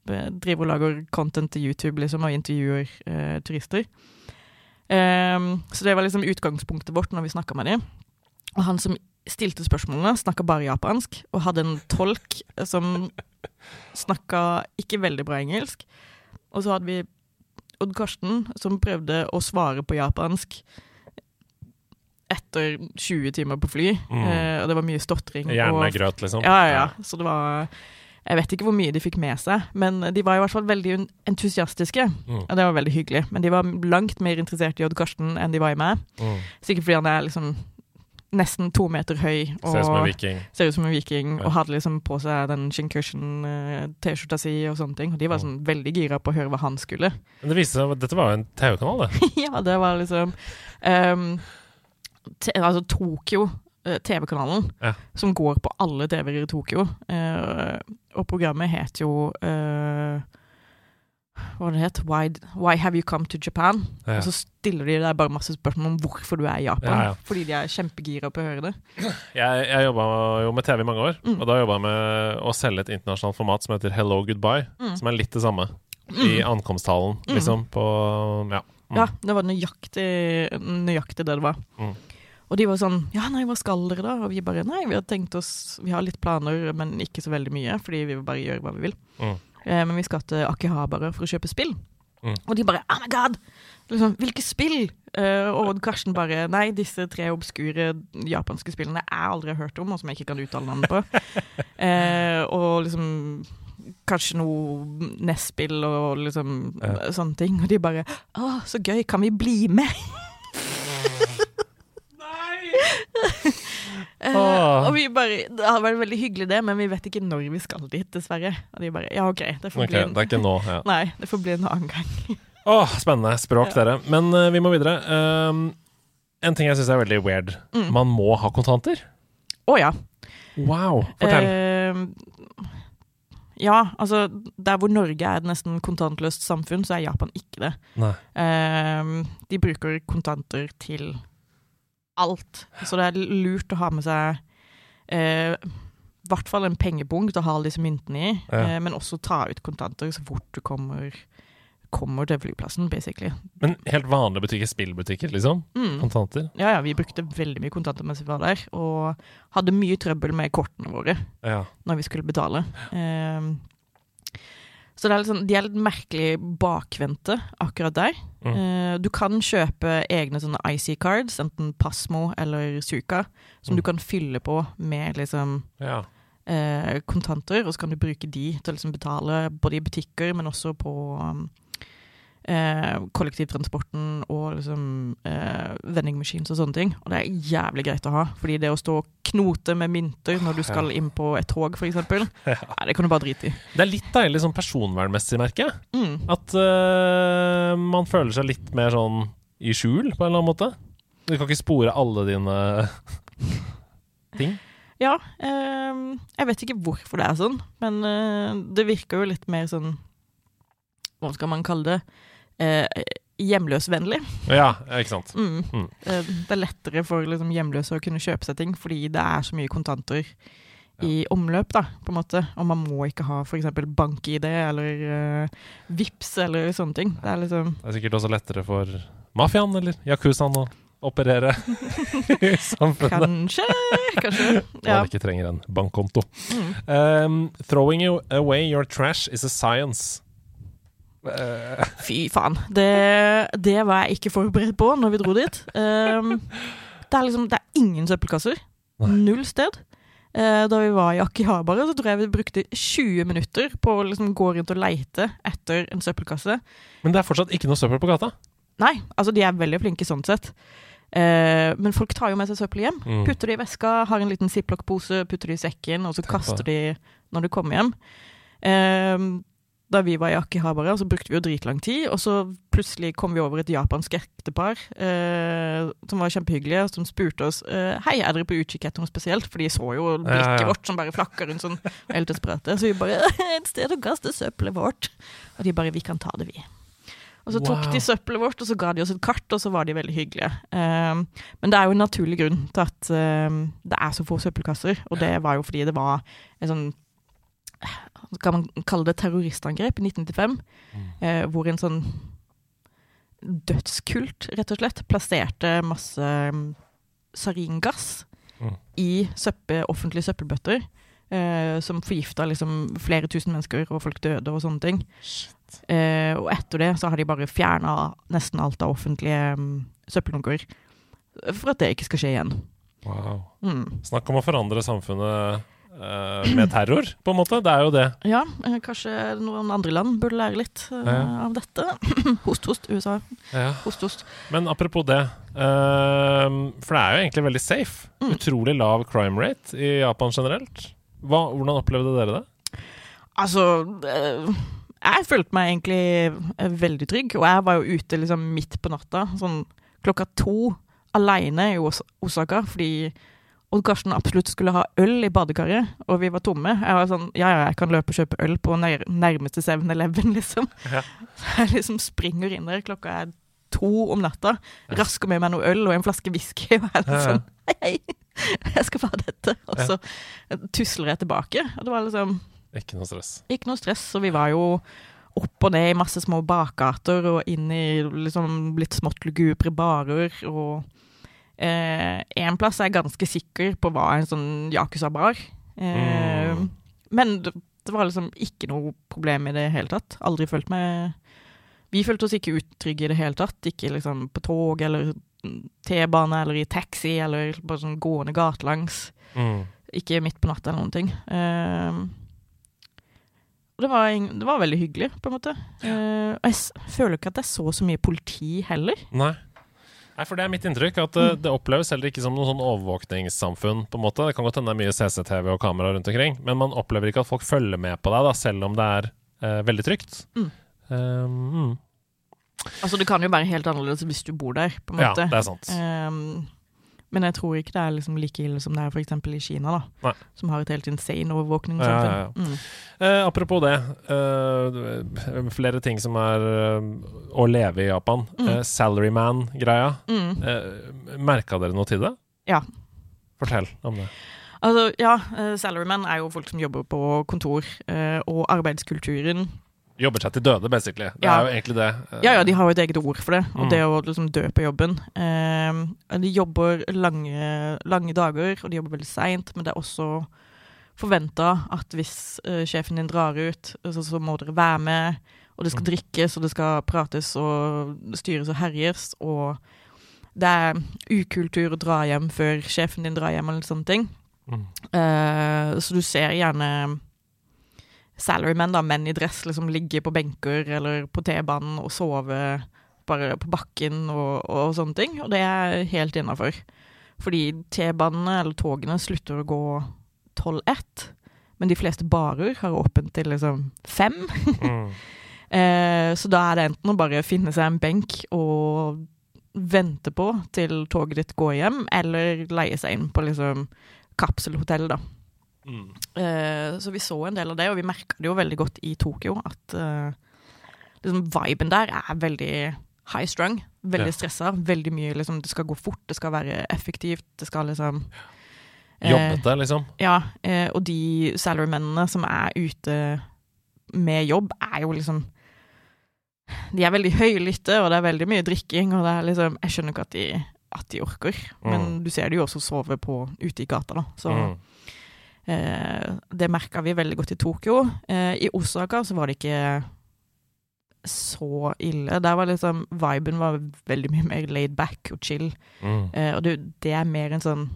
eh, driver og lager content til YouTube, liksom, og intervjuer uh, turister. Ehm, så det var liksom utgangspunktet vårt når vi snakka med dem. Og han som stilte spørsmålene, snakka bare japansk, og hadde en tolk som snakka ikke veldig bra engelsk. Og så hadde vi Odd Karsten, som prøvde å svare på japansk etter 20 timer på fly. Mm. Eh, og det var mye stotring. Hjernen er grøt, liksom. Ja, ja, ja. Så det var Jeg vet ikke hvor mye de fikk med seg, men de var i hvert fall veldig entusiastiske. Mm. Og det var veldig hyggelig. Men de var langt mer interessert i Odd Karsten enn de var i meg. Mm. Sikkert fordi han er liksom nesten to meter høy og Ser ut som en viking. ser ut som en viking, Ja. og hadde liksom på seg den Shincushion-T-skjorta si og sånne ting. Og de var Mm. sånn veldig gira på å høre hva han skulle. Men det viste seg at dette var jo en TV-kanal, det. ja, det var liksom um, Altså Tokyo, eh, TV-kanalen, Ja. som går på alle TV-er i Tokyo. uh, og programmet het jo eh, Hva det het? Why, Why Have You Come to Japan? Ja. Og så stiller de deg bare masse spørsmål om hvorfor du er i Japan. Ja. Fordi de er kjempegira på å høre det. Jeg, jeg jobba jo med TV i mange år, Mm. og da jobba jeg med å selge et internasjonalt format som heter Hello Goodbye, Mm. som er litt det samme i ankomsttalen, Mm. liksom, på Ja. Mm. Ja, det var nøyaktig, nøyaktig det det var. Mm. Og de var sånn Ja, nei, hva skal dere da? Og vi bare Nei, vi har tenkt oss Vi har litt planer, men ikke så veldig mye, fordi vi vil bare gjøre hva vi vil. Mm. Eh, men vi skal til Akihabara for å kjøpe spill. Mm. Og de bare Oh my god! Liksom, Hvilke spill? Uh, og Karsten bare Nei, disse tre obskure japanske spillene jeg aldri har hørt om, og som jeg ikke kan uttale navnet på. uh, og liksom Kanskje noe NES-spill og liksom uh. sånne ting. Og de bare Å, så gøy, kan vi bli med? Eh, Åh. og vi bare Det hadde vært veldig hyggelig, det, men vi vet ikke når vi skal dit, dessverre. Og de bare Ja, OK, det får okay, bli en det er ikke nå. Ja. Nei, det får bli en annen gang. Åh, spennende språk, Ja. dere. Men uh, vi må videre. Um, en ting jeg syns er veldig weird. Mm. Man må ha kontanter. Å ja. Wow. Fortell. Uh, ja, altså Der hvor Norge er et nesten kontantløst samfunn, så er Japan ikke det. Eh, de bruker kontanter til alt. Så det er lurt å ha med seg eh, i hvert fall en pengepunkt til å ha alle disse myntene i, Ja. eh, men også ta ut kontanter så fort du kommer, kommer til flyplassen, basically. Men helt vanlige butikker, spillbutikker, liksom? Mm. Kontanter? Ja, ja, vi brukte veldig mye kontanter mens vi var der, og hadde mye trøbbel med kortene våre. Ja. når vi skulle betale. Ehm, så det er sånn, de er litt merkelig bakvendte akkurat der. Mm. Uh, du kan kjøpe egne sånne IC-cards, enten Pasmo eller Suka, som Mm. du kan fylle på med liksom ja. uh, kontanter, og så kan du bruke de til å liksom betale både i butikker, men også på um, eh, kollektivtransporten og liksom eh, vending machines og sånne ting. Og det er jævlig greit å ha, fordi det å stå og knote med mynter når du skal inn på et tog, f.eks., ja. det kan du bare drite i. Det er litt deilig sånn personvernmessig, merker jeg. Mm. At uh, man føler seg litt mer sånn i skjul, på en eller annen måte. Du kan ikke spore alle dine ting. Ja, eh, jeg vet ikke hvorfor det er sånn, men eh, det virker jo litt mer sånn Hva skal man kalle det? Eh, hjemløsvennlig. Ja, ikke sant. Mm. Mm. Eh, Det er lettere for liksom, hjemløse å kunne kjøpe seg ting, fordi det er så mye kontanter i omløp, da, på en måte. Og man må ikke ha f.eks. bank-ID eller uh, VIPS eller sånne ting. Det er liksom Det er sikkert også lettere for mafiaen eller yakuzaen å operere i samfunnet. Kanskje, kanskje. Ja. man ikke trenger en bankkonto. Mm. Um, throwing away your trash is a science. Eh, Fy faen. Det, det var jeg ikke forberedt på når vi dro dit. Um, det er liksom Det er ingen søppelkasser. Null sted. Uh, da vi var i Akihabara, så tror jeg vi brukte 20 minutter på å liksom gå rundt og leite etter en søppelkasse. men det er fortsatt ikke noe søppel på gata. Nei, altså de er veldig flinke sånn sett. Uh, men folk tar jo med seg søppel hjem. Mm. Putter det i veska, har en liten ziplock-pose, putter det i sekken, og så Tenk på kaster de når du kommer hjem. Eh, da vi var i Akihabara, så brukte vi jo dritlang tid, og så plutselig kom vi over et japansk ektepar eh, som var kjempehyggelige, som spurte oss eh, Hei, er dere på utkikk etter noe spesielt? For de så jo blikket Ja, ja. vårt som bare flakka rundt sånn helt desperate. Så vi bare Et sted å kaste søppelet vårt. Og de bare Vi kan ta det, vi. Og så tok Wow. de søppelet vårt, og så ga de oss et kart, og så var de veldig hyggelige. Um, men det er jo en naturlig grunn til at um, det er så få søppelkasser, og det var jo fordi det var en sånn Kan man kalle det terroristangrep i 1995, Mm. eh, hvor en sånn dødskult, rett og slett, plasserte masse um, saringass Mm. i søppe, offentlige søppelbøtter. Eh, som forgifta liksom flere tusen mennesker, og folk døde og sånne ting. Eh, og etter det så har de bare fjerna nesten alt av offentlige um, søppeldunker. For at det ikke skal skje igjen. Wow. Mm. Snakk om å forandre samfunnet eh, med terror, på en måte. Det er jo det. Ja, eh, kanskje noen andre land burde lære litt uh, Ja. av dette. host, host, USA. Ja. Host, host. Men apropos det, uh, for det er jo egentlig veldig safe. Mm. Utrolig lav crime rate i Japan generelt. Hva, hvordan opplevde dere det? Altså Jeg følte meg egentlig veldig trygg, og jeg var jo ute liksom midt på natta, sånn klokka to, aleine i Osaka, fordi Odd Karsten absolutt skulle ha øl i badekaret, og vi var tomme. Jeg var sånn Ja, ja, jeg kan løpe og kjøpe øl på nær nærmeste 7-Eleven, liksom. Ja. Så jeg liksom springer inn der, klokka er to om natta, rasker med meg noe øl og en flaske whisky, og jeg er sånn Hei, hei, jeg skal få ha dette. Og så tusler jeg tilbake, og det var liksom Ikke noe stress. ikke noe stress, og vi var jo opp og ned i masse små bakgater og inn i liksom litt smått lugubre barer. Og eh, en plass er jeg ganske sikker på hva en sånn Yakuza-bar. Eh, Mm. Men det, det var liksom ikke noe problem i det hele tatt. Aldri følt meg Vi følte oss ikke utrygge i det hele tatt. Ikke liksom på tog eller T-bane eller i taxi eller bare sånn gående gatelangs. Mm. Ikke midt på natta eller noen ting. Eh, og det det var veldig hyggelig, på en måte. Eh, og jeg s føler ikke at jeg så så mye politi heller. Nei. Nei, for det er mitt inntrykk, at eh, det oppleves heller ikke som noe sånn overvåkningssamfunn, på en måte. Det kan godt hende det er mye CCTV og kamera rundt omkring, men man opplever ikke at folk følger med på deg, da, selv om det er uh, veldig trygt. Mm. Um, mm. Altså, det kan jo være helt annerledes hvis du bor der, på en måte. Ja, det er sant. Ehm, men jeg tror ikke det er liksom like ille som det er f.eks. i Kina, da. Nei. Som har et helt insane overvåkningssamfunn. Ja, ja, ja. Mm. Eh, apropos det, eh, flere ting som er eh, å leve i Japan. Mm. Eh, Salaryman-greia. Mm. Uh, Merka dere noe til det? Ja. Fortell om det. Altså, ja, uh, salarymen er jo folk som jobber på kontor, eh, og arbeidskulturen Jobber seg til døde, basically. Det Ja. er jo egentlig det. Ja, ja, de har jo et eget ord for det, og Mm. det å liksom dø på jobben. Eh, de jobber lange, lange dager, og de jobber veldig seint, men det er også forventa at hvis eh, sjefen din drar ut, så, så må dere være med, og det skal Mm. drikkes, og det skal prates og styres og herjes, og det er ukultur å dra hjem før sjefen din drar hjem, eller sånne ting. Mm. Eh, så du ser gjerne salarymen, da, menn i dress, liksom ligge på benker eller på T-banen og sove bare på bakken og, og sånne ting. Og det er helt innafor. Fordi T-banene eller togene slutter å gå 12-1, men de fleste barer har åpent til liksom fem. Mm. Eh, så da er det enten å bare finne seg en benk og vente på til toget ditt går hjem, eller leie seg inn på liksom kapselhotell, da. Mm. Eh, så vi så en del av det, og vi merka det jo veldig godt i Tokyo at uh, liksom viben der er veldig high strung. Veldig Ja. stressa. Veldig mye liksom Det skal gå fort, det skal være effektivt, det skal liksom eh, Jobbete, liksom. Ja, eh, og de salary-mennene som er ute med jobb, er jo liksom De er veldig høylytte, og det er veldig mye drikking, og det er liksom Jeg skjønner ikke at de, at de orker, men Mm. du ser de jo også sove på ute i gata, da. Så Mm. Eh, det merka vi veldig godt i Tokyo. Eh, I Osaka så var det ikke så ille. Der var liksom Viben var veldig mye mer laid back og chill. Mm. Eh, og det, det er mer en sånn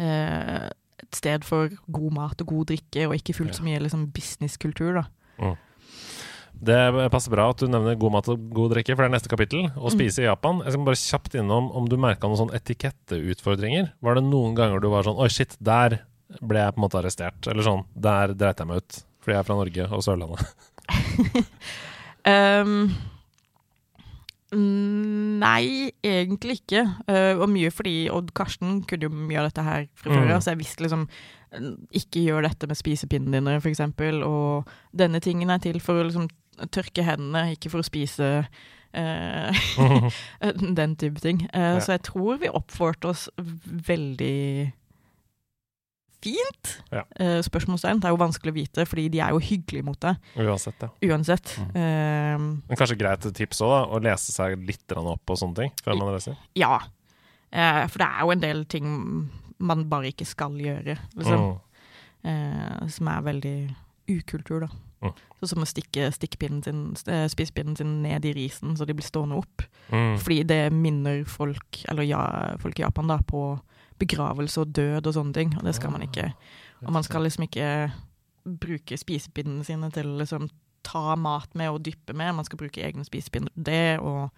eh, Et sted for god mat og god drikke, og ikke fullt så mye liksom businesskultur, da. Det passer bra at du nevner god mat og god drikke, for det er neste kapittel. Å Mm. spise i Japan. Jeg skal bare kjapt innom om du merka noen sånn etiketteutfordringer. Var det noen ganger du var sånn Oi, shit, der ble jeg på en måte arrestert. Eller sånn. Der dreit jeg meg ut. Fordi jeg er fra Norge og Sørlandet. um, nei, egentlig ikke. Uh, og mye fordi Odd Karsten kunne jo mye av dette her fra før Mm. så jeg visste liksom eh, Ikke gjør dette med spisepinnene dine, for eksempel. Og denne tingen er til for å liksom tørke hendene, ikke for å spise. uh, den type ting. Uh, Ja. Så jeg tror vi oppførte oss veldig fint. Ja. Uh, spørsmålstegn. Det er jo vanskelig å vite, fordi de er jo hyggelige mot deg Uansett, ja. uansett. Mm. Uh, Men kanskje greit tips òg. Å lese seg litt opp på sånne ting før man reiser. Ja. Uh, for det er jo en del ting man bare ikke skal gjøre, liksom. Mm. Som er veldig ukultur, da. Mm. Sånn som å stikke sin, spisepinnen sin ned i risen så de blir stående opp. Mm. Fordi det minner folk, eller ja, folk i Japan, da, på, begravelse og død og sånne ting, og det skal man ikke. Ah, Og man skal liksom ikke bruke spisepinnene sine til å liksom ta mat med og dyppe med, man skal bruke egne spisepinner til det, og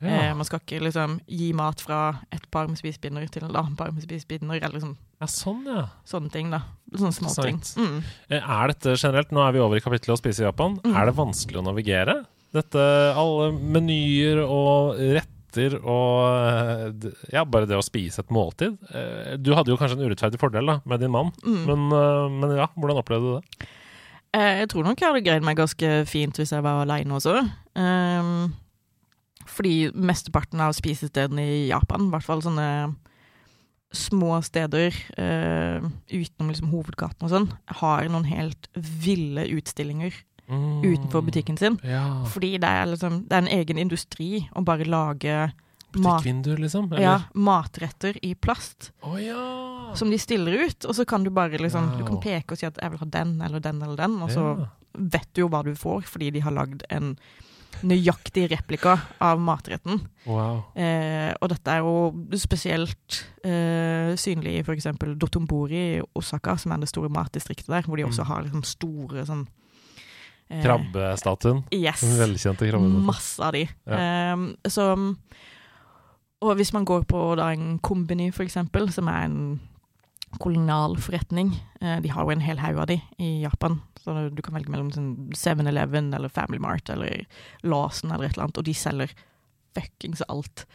eh, man skal ikke liksom gi mat fra et par med spisepinner til et annet par med spisepinner, eller liksom ja, sånn, ja. sånne ting, da. Sånne små ting. Mm. Eh, Er dette generelt, nå er vi over i kapittelet å spise i Japan, Mm. er det vanskelig å navigere? Dette, alle menyer og retter og eh, ja, bare det å spise et måltid. Eh, Du hadde jo kanskje en urettferdig fordel da, med din mann, Mm. men, eh, men ja, hvordan opplevde du det? Jeg tror nok jeg hadde greid meg ganske fint hvis jeg var aleine også. Ehm, fordi mesteparten av spisestedene i Japan, i hvert fall sånne små steder utenom liksom hovedgaten og sånn, har noen helt ville utstillinger Mm. utenfor butikken sin. Ja. Fordi det er, liksom, det er en egen industri å bare lage mat, liksom? Eller? ja, matretter i plast. Oh, ja! Som de stiller ut, og så kan du bare liksom Du kan peke og si at 'jeg vil ha den eller den eller den', og så vet du jo hva du får, fordi de har lagd en nøyaktig replika av matretten. Wow. Eh, og dette er jo spesielt eh, synlig i f.eks. Dotombori i Osaka, som er det store matdistriktet der, hvor de også Mm. har liksom store sånn Krabbestatuen. Yes. Den velkjente krabbestatuen. Masse av de. Ja. Um, så Og hvis man går på da en kombini, for eksempel, som er en kolonialforretning uh, De har jo en hel haug av de i Japan. Så du kan velge mellom sånn 7-Eleven eller Family Mart eller Lawson eller et eller annet, og de selger fuckings alt.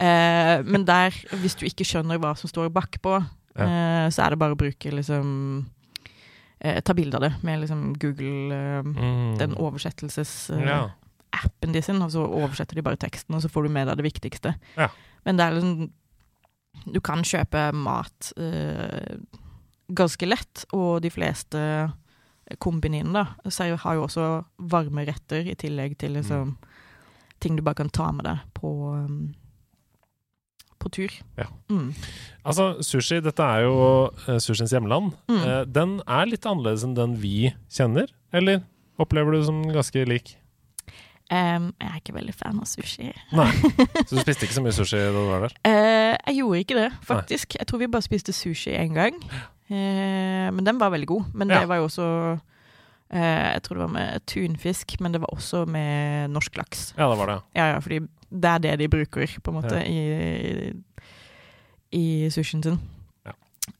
Uh, men der, hvis du ikke skjønner hva som står bakpå, eh, så er det bare å bruke liksom eh, Ta bilde av det med liksom Google eh, Mm. den oversettelsesappen eh, ja. de sin, og så oversetter de bare teksten, og så får du med deg det viktigste. Ja. Men det er liksom Du kan kjøpe mat eh, ganske lett, og de fleste kombiniene da, så har jo også varme retter i tillegg til liksom ting du bare kan ta med deg på um, på tur. Ja. Mm. Altså, sushi, dette er jo uh, sushiens hjemland. Mm. Uh, den er litt annerledes enn den vi kjenner, eller opplever du det som ganske lik? Um, jeg er ikke veldig fan av sushi. Nei. Så du spiste ikke så mye sushi da du var der? Uh, jeg gjorde ikke det, faktisk. Jeg tror vi bare spiste sushi én gang. Uh, men den var veldig god. Men Ja. det var jo også uh, Jeg tror det var med tunfisk, men det var også med norsk laks. Ja, det var det. Ja, ja, fordi det er det de bruker, på en måte, Ja. i, i sushien sin. Ja.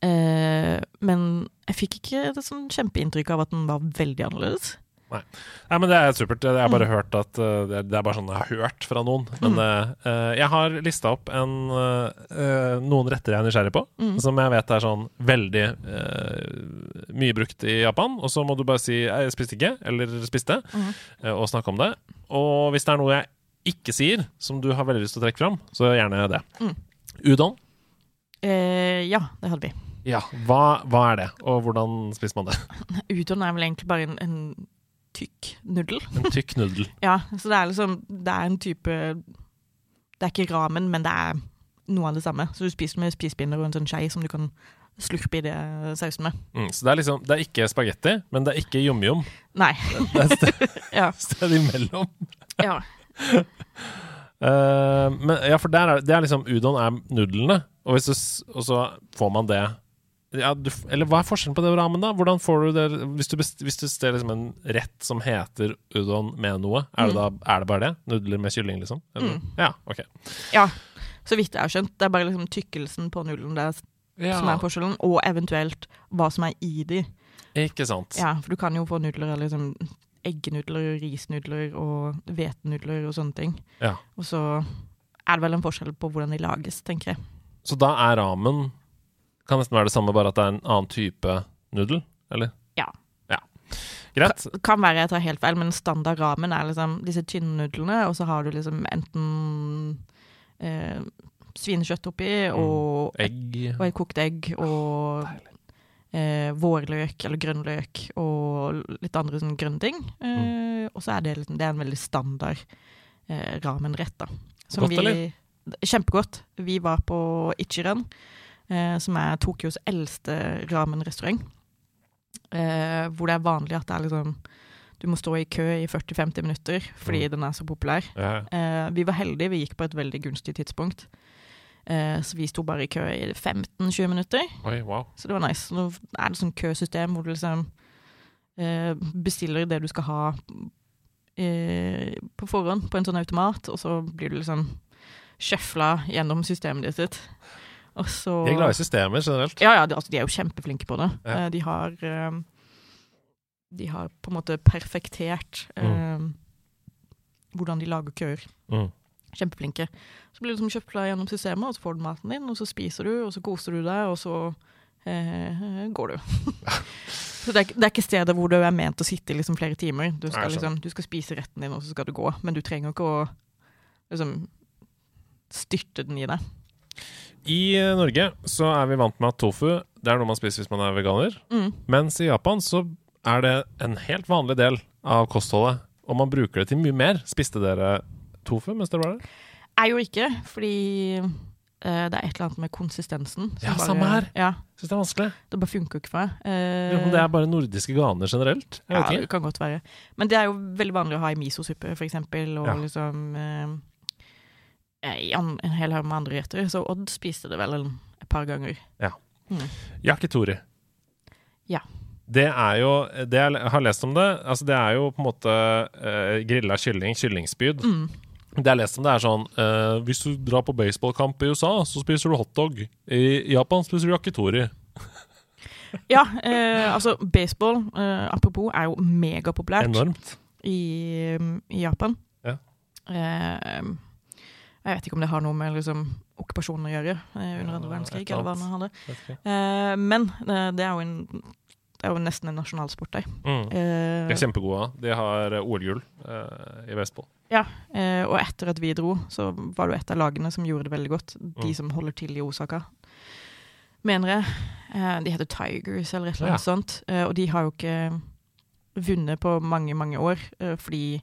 Eh, men jeg fikk ikke et sånn kjempeinntrykk av at den var veldig annerledes. Nei, men Det er supert. Jeg har bare Mm. hørt at uh, det, er, det er bare sånn jeg har hørt fra noen. Men Mm. uh, jeg har lista opp en, uh, noen retter jeg er nysgjerrig på, Mm. som jeg vet er sånn veldig uh, mye brukt i Japan. Og så må du bare si 'jeg spiste ikke', eller 'spiste', uh, og snakke om det. Og hvis det er noe jeg ikke sier, som du har veldig lyst til å trekke fram, så gjerne det. Mm. Udon. Eh, ja, det hadde vi. Ja, hva, hva er det, og hvordan spiser man det? Udon er vel egentlig bare en, en tykk nuddel. En tykk nuddel. Ja, så det er liksom Det er en type Det er ikke ramen, men det er noe av det samme. Så du spiser med spisepinner og en sånn skei som du kan slurpe i det sausen med. Mm, så det er liksom Det er ikke spagetti, men det er ikke jom-jom. Nei. Det er et sted, Ja. sted imellom. ja. Eh, men ja, for der er, det er liksom Udon er nudlene, og, du, og så får man det ja, du, Eller hva er forskjellen på det og ramen, da? Hvordan får du det Hvis du, best, hvis du ser liksom en rett som heter udon med noe, er det, da, er det bare det? Nudler med kylling, liksom? Mm. Ja, ok. ja. Så vidt jeg har skjønt. Det er bare liksom tykkelsen på nudelen ja. som er forskjellen, og eventuelt hva som er i de. Ikke sant. Ja, for du kan jo få nudler eller liksom eggenudler, risnudler og hvetenudler og sånne ting. Ja. Og så er det vel en forskjell på hvordan de lages, tenker jeg. Så da er ramen Kan nesten være det samme, bare at det er en annen type nudel? Eller? Ja. ja. Greit. Kan, kan være jeg tar helt feil, men standard ramen er liksom disse tynne nudlene, og så har du liksom enten eh, svinekjøtt oppi, og, Egg og et kokt egg, og eh, vårløk eller grønnløk, og litt andre sånn grønne ting. Eh, Og så er det, liksom, det er en veldig standard eh, ramenrett, da. Godt, eller? Kjempegodt. Vi var på Ichiren, eh, som er Tokyos eldste ramenrestaurant. Eh, hvor det er vanlig at det er liksom Du må stå i kø i 40-50 minutter fordi Mm. den er så populær. Ja. Eh, vi var heldige, vi gikk på et veldig gunstig tidspunkt. Eh, så vi sto bare i kø i 15-20 minutter, Oi, wow. så det var nice. Nå er det sånn køsystem hvor du liksom eh, bestiller det du skal ha eh, på forhånd på en sånn automat, og så blir du liksom sjøfla gjennom systemet ditt. sitt. Så De er glad i systemer generelt. Ja, ja, de, altså, de er jo kjempeflinke på det. Ja. De har De har på en måte perfektert eh, hvordan de lager køer. Mm. Kjempeflinke. Så blir du liksom kjøpt gjennom systemet, og så får du maten din, og så spiser du, og så koser du deg, og så eh, går du. så det er, det er ikke stedet hvor du er ment å sitte liksom flere timer. Du skal, liksom, du skal spise retten din, og så skal du gå. Men du trenger ikke å liksom styrte den i deg. I eh, Norge så er vi vant med at tofu det er noe man spiser hvis man er veganer. Mm. Mens i Japan så er det en helt vanlig del av kostholdet. Og man bruker det til mye mer. Spiste dere tofu mens dere var der? Jeg gjorde ikke, fordi uh, det er et eller annet med konsistensen. Ja, samme her. Ja, Syns det er vanskelig. det bare funker jo ikke for meg. Uh, det er bare nordiske ganer generelt. Ja, vet det kan godt være. Men det er jo veldig vanlig å ha i misosuppe, for eksempel, og Ja. liksom uh, i en hel haug med andre retter. Så Odd spiste det vel et par ganger. Ja. Yakitori. Ja. Det er jo Det jeg har lest om det, altså det er jo på en måte uh, grilla kylling, kyllingspyd. Mm. Det jeg har lest om det, er sånn uh, Hvis du drar på baseballkamp i USA, så spiser du hotdog. I Japan spiser du yakitori. Ja, uh, altså baseball, uh, apropos, er jo megapopulært Enormt. i, i Japan. Ja. Jeg vet ikke om det har noe med liksom, okkupasjonen å gjøre under andre verdenskrig. eller hva det hadde. Men det er jo en det er jo nesten en nasjonalsport der. Mm. Eh, De er kjempegode. De har eh, OL-gull eh, i baseball. eh, og etter at vi dro, så var det jo et av lagene som gjorde det veldig godt. De Mm. som holder til i Osaka, mener jeg. Eh, de heter Tigers eller et eller Ja. annet sånt. Eh, og de har jo ikke vunnet på mange, mange år, fordi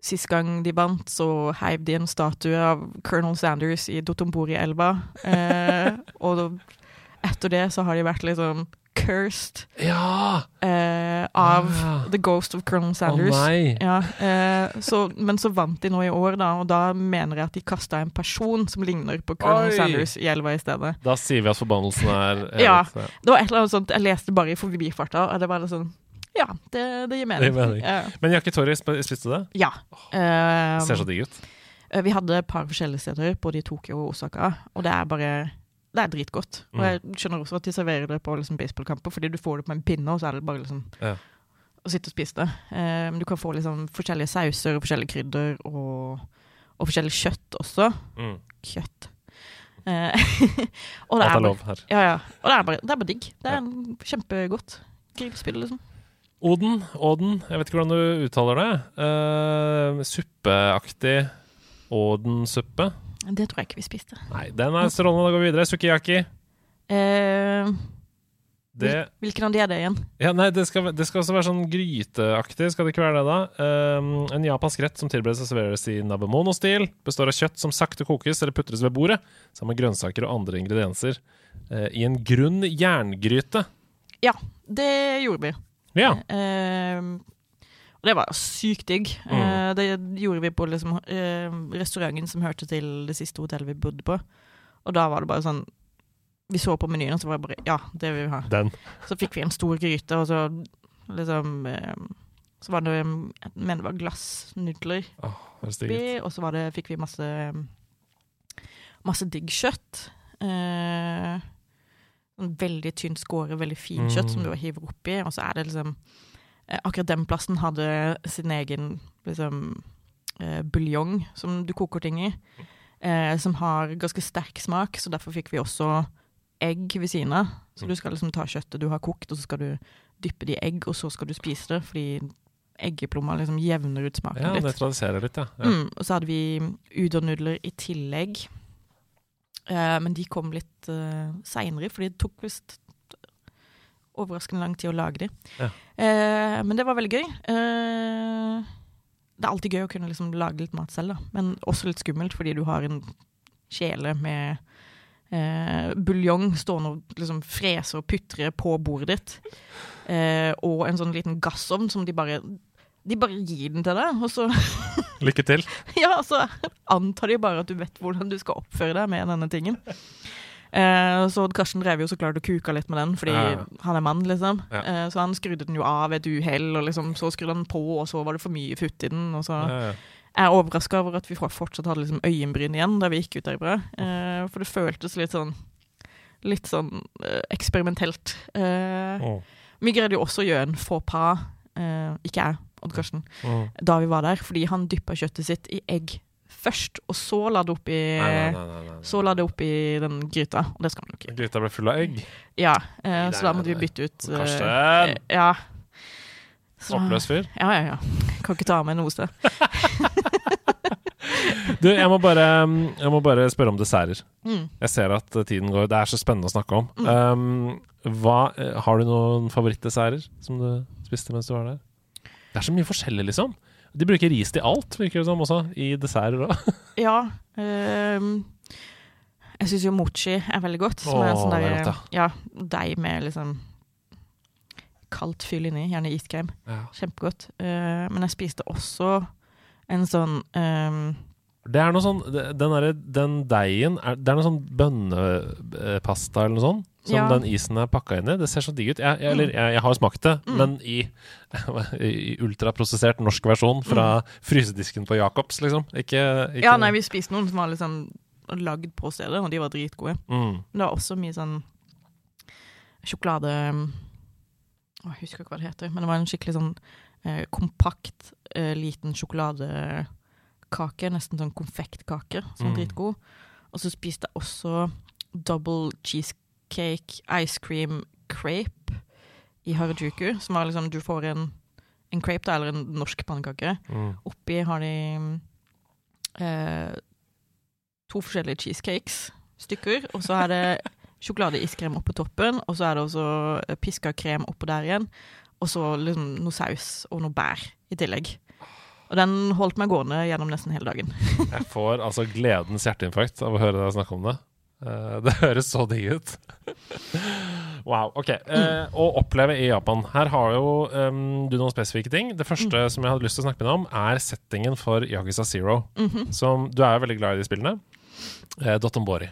Sist gang de vant, så heiv de en statue av Colonel Sanders i Dotombori-elva. Eh, og etter det så har de vært liksom cursed Ja! eh, av ja. The Ghost of Colonel Å oh, nei! Ja, eh, så, men så vant de nå i år, da, og da mener jeg at de kasta en person som ligner på Colonel Oi! Sanders i elva i stedet. Da sier vi at forbannelsen er. Ja. Det var et eller annet sånt, Jeg leste bare i forbifarta, og det var litt sånn Ja, det, det gir mening. Det gir mening. Ja. Men yakitori, sp- spiste du det? ja. Det Ser så digg ut. eh, vi hadde et par forskjellige steder, både i Tokyo og Osaka, og det er bare det er dritgodt. Og jeg skjønner også at de serverer det på liksom, baseballkamper, fordi du får det på en pinne, og så er det bare liksom Ja. å sitte og spise det. Eh, men du kan få liksom forskjellige sauser og forskjellige krydder og, og forskjellig kjøtt også. Mm. Kjøtt. Eh, og det er lov her. ja, ja. Og det er bare, det er bare digg. Det er kjempegodt. Grillspill, liksom. Oden, Oden, jeg vet ikke hvordan du uttaler det. Uh, suppeaktig Odensuppe. Det tror jeg ikke vi spiste. Nei, den er strålende. Da går vi videre. Sukiyaki. Eh, Det, hvilken av de er det igjen? ja, nei, det, skal, det skal også være sånn gryteaktig, skal det ikke være det, da? Um, en japansk rett som tilberedes og serveres i nabemono-stil. Består av kjøtt som sakte kokes eller putres ved bordet, sammen med grønnsaker og andre ingredienser. Uh, I en grunn jerngryte. Ja, Det gjorde vi. Ja. Eh, og det var sykt digg. Mm. Eh, det gjorde vi på liksom, eh, restauranten som hørte til det siste hotellet vi bodde på. Og da var det bare sånn Vi så på menyen, og så var det bare Ja, det vil vi ha. Den. Så fikk vi en stor gryte, og så liksom eh, Så var det Jeg mener det var glassnudler oppi, og så var det, fikk vi masse Masse digg kjøtt. Eh, veldig tynt skåret, veldig fint kjøtt Mm. som du hiver oppi, og så er det liksom Akkurat den plassen hadde sin egen liksom eh, buljong som du koker ting i, eh, som har ganske sterk smak, så derfor fikk vi også egg ved siden av. Så Mm. du skal liksom ta kjøttet du har kokt, og så skal du dyppe det i egg, og så skal du spise det, fordi eggeplomma liksom jevner ut smaken Ja, litt. nøytraliserer litt, ja. ja. Mm, og så hadde vi udonudler i tillegg. Eh, men de kom litt uh, seinere, for det tok visst overraskende lang tid å lage de. Ja. Eh, men det var veldig gøy. Eh, det er alltid gøy å kunne liksom lage litt mat selv, da. men også litt skummelt fordi du har en kjele med eh, buljong stående og liksom freser og putrer på bordet ditt. Eh, og en sånn liten gassovn som de bare De bare gir den til deg, og så, Lykke til. ja, så antar de bare at du vet hvordan du skal oppføre deg med denne tingen. Eh, så Karsten drev jo så klart og kuka litt med den, fordi Ja, han er mann, liksom. Ja. Eh, så han skrudde den jo av ved et uhell, og liksom, så skrudde han på, og så var det for mye futt i den. Og så Ja, ja. Jeg er overraska over at vi fortsatt hadde liksom øyenbryn igjen da vi gikk ut derfra. Eh, for det føltes litt sånn Litt sånn eh, eksperimentelt. Eh, oh. vi greide jo også å gjøre en faux pas, eh, ikke jeg, Odd Karsten, oh. da vi var der, fordi han dyppa kjøttet sitt i egg først, og så la det opp Nei, nei, nei, nei, nei. Så la det opp i den gryta, og det skal man jo ikke. Gryta ble full av egg. Ja, eh, Nei, så da nei, måtte vi bytte ut eh, Karsten! eh, Ja. Så- Oppløs fyr. Ja, ja, ja. Kan ikke ta med noe sted. Du, jeg må bare, jeg må bare spørre om desserter. Mm. Jeg ser at eh, tiden går. Det er så spennende å snakke om. Um, hva, eh, har du noen favorittdesserter som du spiste mens du var der? Det er så mye forskjellig, liksom. De bruker ris til alt, virker det som, også. I desserter òg. Ja. Um, jeg syns jo mochi er veldig godt. Som er Åh, sånn er der, godt, ja, deig med liksom kaldt fyll inni, gjerne iskrem. Ja. Kjempegodt. Uh, men jeg spiste også en sånn um, Det er noe sånn Den, derre- den deigen er, Det er noe sånn bønnepasta eller noe sånt. Som Ja. den isen er pakka inn i. Det ser så digg ut. Jeg, jeg, eller, jeg, jeg har smakt det, Mm. men i, i ultraprosessert norsk versjon fra frysedisken på Jacobs, liksom. Ikke, ikke Ja, nei, vi spiste noen som var liksom lagd på stedet, og de var dritgode. mm. Men det var også mye sånn sjokolade Å, Jeg husker ikke hva det heter, men det var en skikkelig sånn eh, kompakt, eh, liten sjokoladekake. Nesten sånn konfektkake, som Mm. dritgod. Og så spiste jeg også double cheesecake ice cream crepe i Harajuku. Som er liksom Du får en, en crepe, da, eller en norsk pannekake. Mm. Oppi har de eh, to forskjellige cheesecakes, stykker, og så er det sjokoladeiskrem oppå toppen, og så er det også eh, piska krem oppå der igjen, og så liksom noe saus og noe bær i tillegg. Og den holdt meg gående gjennom nesten hele dagen. Jeg får altså gledens hjerteinfarkt av å høre deg snakke om det. Eh, det høres så digg ut. wow. Ok. eh, å oppleve i Japan. Her har jo um, du noen spesifikke ting. Det første som jeg hadde lyst til å snakke med deg om, er settingen for Yagisa Zero. Mhm. Som, du er jo veldig glad i de spillene. Eh, Dotombori.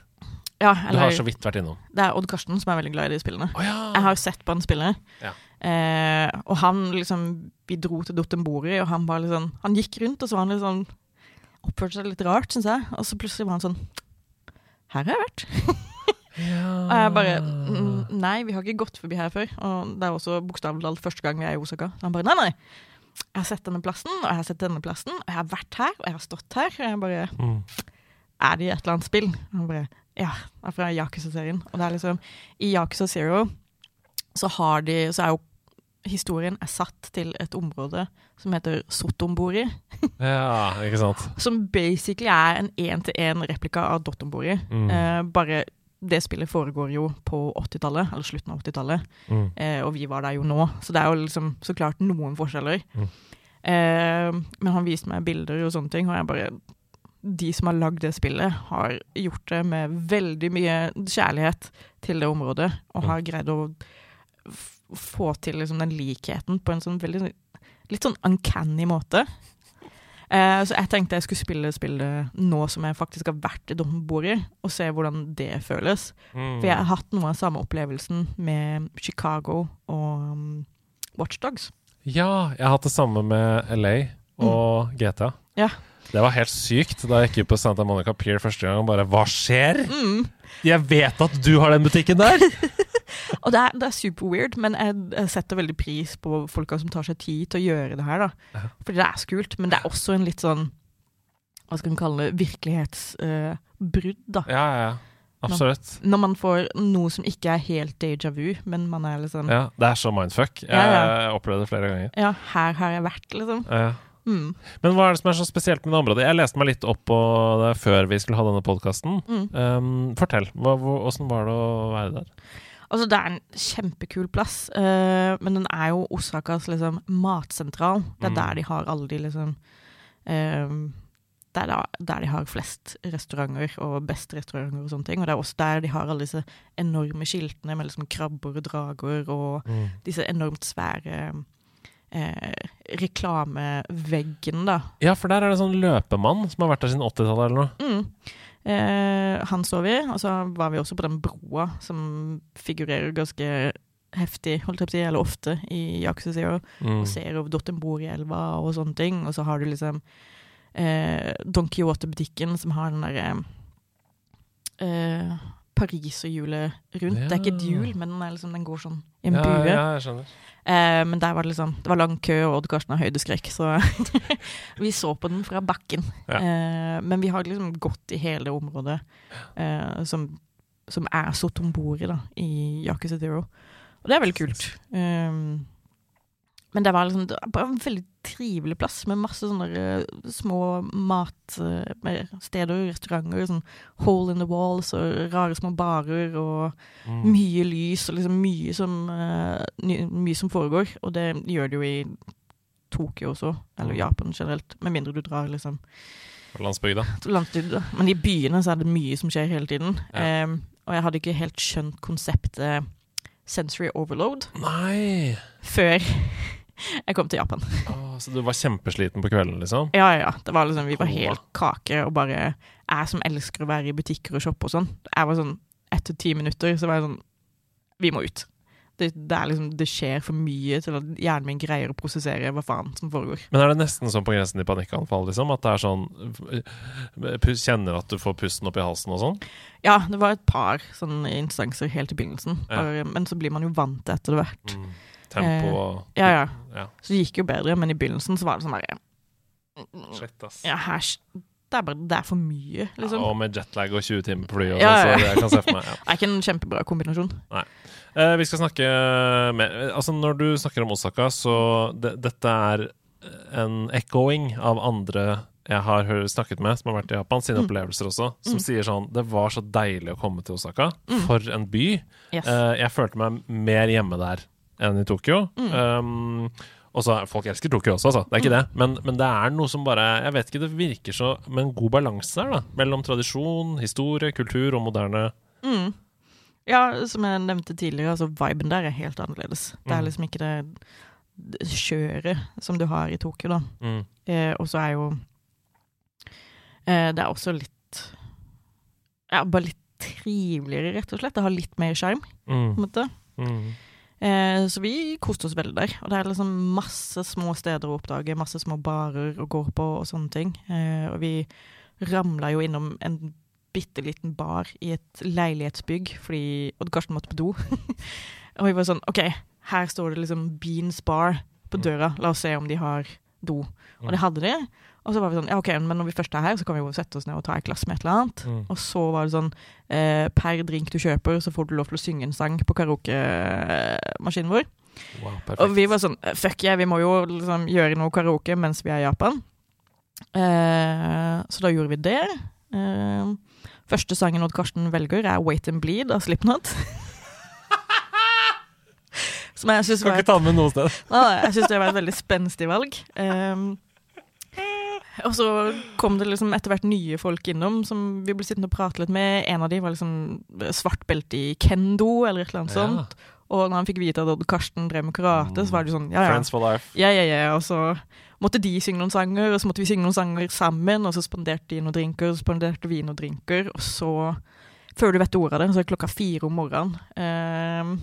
Ja, Du har så vidt vært innom. Det er Odd Karsten som er veldig glad i de spillene. Oh, ja! Jeg har sett på han spille. Ja. Eh, og han liksom Vi dro til Dotombori, og han bare liksom Han gikk rundt, og så var han liksom Oppførte seg litt rart, syns jeg. Og så plutselig var han sånn Her har jeg vært. Og jeg bare mm, Nei, vi har ikke gått forbi her før. Og det er også bokstavelig talt første gang vi er i Osaka. Så han bare Nei, nei. Jeg har sett denne plassen, og jeg har sett denne plassen, og jeg har vært her, og jeg har stått her. Og jeg bare Mm. Er det i et eller annet spill? Og han bare Ja, det er fra Yakuza-serien. Og det er liksom I Yakuza Zero så har de Så er jo historien er satt til et område som heter Sotombori. Ja, ikke sant. Som basically er en én-til-én-replika av Dottombori. Mm. Eh, bare det spillet foregår jo på 80-tallet, eller slutten av 80-tallet, Mm. eh, og vi var der jo nå. Så det er jo liksom så klart noen forskjeller. Mm. Eh, men han viste meg bilder og sånne ting, og jeg bare De som har lagd det spillet, har gjort det med veldig mye kjærlighet til det området, og Mm. har greid å f- få til liksom den likheten på en sånn veldig sånn- Litt sånn uncanny måte. Eh, så jeg tenkte jeg skulle spille spillet nå som jeg faktisk har vært i Dombori, og se hvordan det føles. Mm. For jeg har hatt noe av samme opplevelsen med Chicago og um, Watchdogs. Ja, jeg har hatt det samme med LA og GTA. Ja. Det var helt sykt da jeg gikk ut på Santa Monica Pier første gang bare Hva skjer? Mm. Jeg vet at du har den butikken der! Og det er, det er super weird, men jeg, jeg setter veldig pris på folka som tar seg tid til å gjøre det her. da. Fordi det er så kult, men det er også en litt sånn Hva skal man kalle det? Virkelighetsbrudd, da. Ja, ja, ja. Absolutt. Når man får noe som ikke er helt déjà vu, men man er liksom Ja, det er så mindfuck. Jeg, Ja, ja. opplevde det flere ganger. Ja, her har jeg vært, liksom. Ja. Mm. Men hva er det som er så spesielt med det området? Jeg leste meg litt opp på det før vi skulle ha denne podkasten. Mm. Um, fortell. Hva, hvordan var det å være der? Altså, det er en kjempekul plass, uh, men den er jo Osakas liksom, matsentral. Det er Mm. der de har alle de liksom eh, Det er da, der de har flest restauranter og best restauranter og sånne ting. Og det er også der de har alle disse enorme skiltene med liksom krabber og drager og Mm. disse enormt svære eh, reklameveggen, da. Ja, for der er det sånn løpemann som har vært der siden 80-tallet eller noe. Mm. Eh, han så vi, og så var vi også på den broa som figurerer ganske heftig, holdt jeg på å si, eller ofte, i Yakuza Zero. Mm. Og ser over Dottenbor i elva og sånne ting. Og så har du liksom eh, Don Quijote-butikken som har den derre eh, pariserhjulet rundt. Det er ikke et Ja. hjul, men den, liksom, den går sånn i en Ja, bue. ja, jeg skjønner. Eh, men der var det liksom Det var lang kø, og Odd Karsten har høydeskrekk, så vi så på den fra bakken. Ja. Eh, men vi har liksom gått i hele området eh, som, som er Sotombori, da, i Yakuza Zero. Og det er veldig kult. Um, men det var liksom det var bare en veldig trivelig plass med masse sånne eh, små matsteder, restauranter, sånn hole in the walls og rare små barer og Mm. mye lys og liksom mye som, eh, mye som foregår. Og det gjør det jo i Tokyo også, eller Mm. Japan generelt, med mindre du drar liksom Landsbygda. landsbygda. Men i byene så er det mye som skjer hele tiden. Ja. Um, og jeg hadde ikke helt skjønt konseptet sensory overload Nei! før jeg kom til Japan. Å, så du var kjempesliten på kvelden, liksom? Ja, ja. Det var liksom, vi var helt kake, og bare Jeg som elsker å være i butikker og shoppe og sånn. Jeg var sånn Etter ti minutter så var jeg sånn Vi må ut. Det, det liksom Det skjer for mye til at hjernen min greier å prosessere hva faen som foregår. Men er det nesten sånn på grensen til panikkanfall, liksom? At det er sånn eh, Kjenner at du får pusten opp i halsen og sånn? Ja, det var et par sånne instanser helt i begynnelsen, Ja. men så blir man jo vant til etter hvert. Mm. Tempo og Ja, ja. ja. Så det gikk jo bedre, men i begynnelsen så var det sånn derre Shit, ass. Ja, her det er bare Det er for mye, liksom. Ja, og med jetlag og 20 timer på fly og sånn, så jeg kan se for meg. Det er ikke en kjempebra kombinasjon. Eh, vi skal snakke mer Altså, når du snakker om Osaka, så det, dette er en echoing av andre jeg har snakket med som har vært i Japan, sine Mm. opplevelser også, som Mm. sier sånn Det var så deilig å komme til Osaka. Mm. For en by. Yes. Eh, jeg følte meg mer hjemme der enn i Tokyo. Mm. Um, og så Folk elsker Tokyo også, altså. Det er ikke det. Men, men det er noe som bare Jeg vet ikke, det virker så med en god balanse der, da. Mellom tradisjon, historie, kultur og moderne Mm. Ja, som jeg nevnte tidligere, altså viben der er helt annerledes. Det er Mm. liksom ikke det, kjøret som du har i Tokyo, da. mm. Eh, og så er jo eh, Det er også litt Ja, bare litt triveligere, rett og slett. Det har litt mer sjarm, på en Mm. måte. Mm. Eh, så vi koste oss veldig der. Og det er liksom masse små steder å oppdage, masse små barer å gå på og sånne ting. Eh, og vi ramla jo innom en bitte liten bar i et leilighetsbygg fordi Odd Karsten måtte på do. og vi var sånn OK, her står det liksom Beans Bar på døra, la oss se om de har do. Og det hadde de. Og så var vi sånn, ja ok, men når vi først er her, så kan vi jo sette oss ned og ta et glass med et eller annet. Mm. Og så var det sånn, eh, per drink du kjøper, så får du lov til å synge en sang på karaokemaskinen vår. Wow, Og vi var sånn, fuck yeah, vi må jo liksom gjøre noe karaoke mens vi er i Japan. Eh, så da gjorde vi det. Eh, første sangen Odd Karsten velger er Wait and Bleed av Slipknot. Som jeg syns var. Nei, jeg synes det var et veldig spenstig valg. Ehm, og så kom det liksom etter hvert nye folk innom som vi ble sittende og prate litt med. En av de var liksom svart belte i kendo eller et eller annet Ja. sånt. Og når han fikk vite at Odd Karsten drev med karate, så var det sånn ja, ja. Friends for life. Ja, ja, ja. Og så måtte de synge noen sanger, og så måtte vi synge noen sanger sammen. Og så spanderte de noen drinker, og så spanderte vi noen drinker. Og så, før du vet ordet av det, så er det klokka fire om morgenen. Ehm,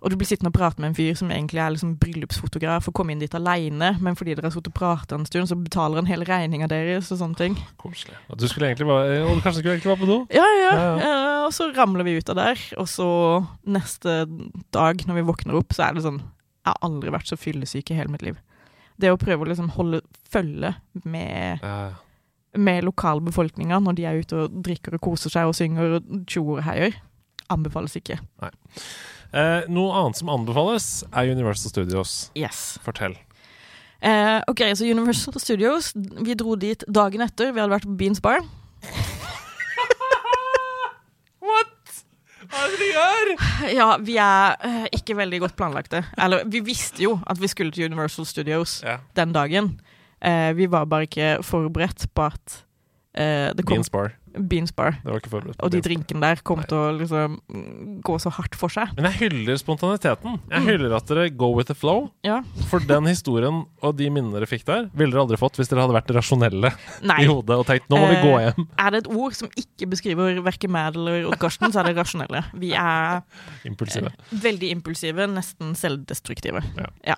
og du blir sittende og prate med en fyr som egentlig er liksom bryllupsfotograf og kommer inn dit aleine, men fordi dere har sittet og pratet en stund, så betaler han hele regninga deres og sånne ting. Koselig. Du skulle egentlig bare Og du kanskje skulle egentlig være på do? Ja, ja. Ja, Eh, og så ramler vi ut av der, og så neste dag når vi våkner opp, så er det sånn Jeg har aldri vært så fyllesyk i hele mitt liv. Det å prøve å liksom holde følge med, Ja. med lokalbefolkninga når de er ute og drikker og koser seg og synger og tjoer og heier, anbefales ikke. Eh, noe annet som anbefales, er Universal Studios. Yes. Fortell. Eh, ok, så Universal Studios, vi dro dit dagen etter. Vi hadde vært på Beans Bar. What?! Hva er det du gjør?! Ja, vi er eh, ikke veldig godt planlagte. Eller, vi visste jo at vi skulle til Universal Studios Ja. den dagen. Eh, vi var bare ikke forberedt på at eh, det kom Beans Bar. Beans Bar. Det var ikke forberedt. Og de drinkene der kom til å liksom gå så hardt for seg. Men jeg hyller spontaniteten. Jeg Mm. hyller at dere go with the flow. Ja. For den historien og de minnene dere fikk der, ville dere aldri fått hvis dere hadde vært rasjonelle Nei. i hodet og tenkt 'nå må vi Eh, gå hjem'. Er det et ord som ikke beskriver verken meg eller Odd Karsten, så er det rasjonelle. Vi er Impulsive. veldig impulsive, nesten selvdestruktive. Ja. ja.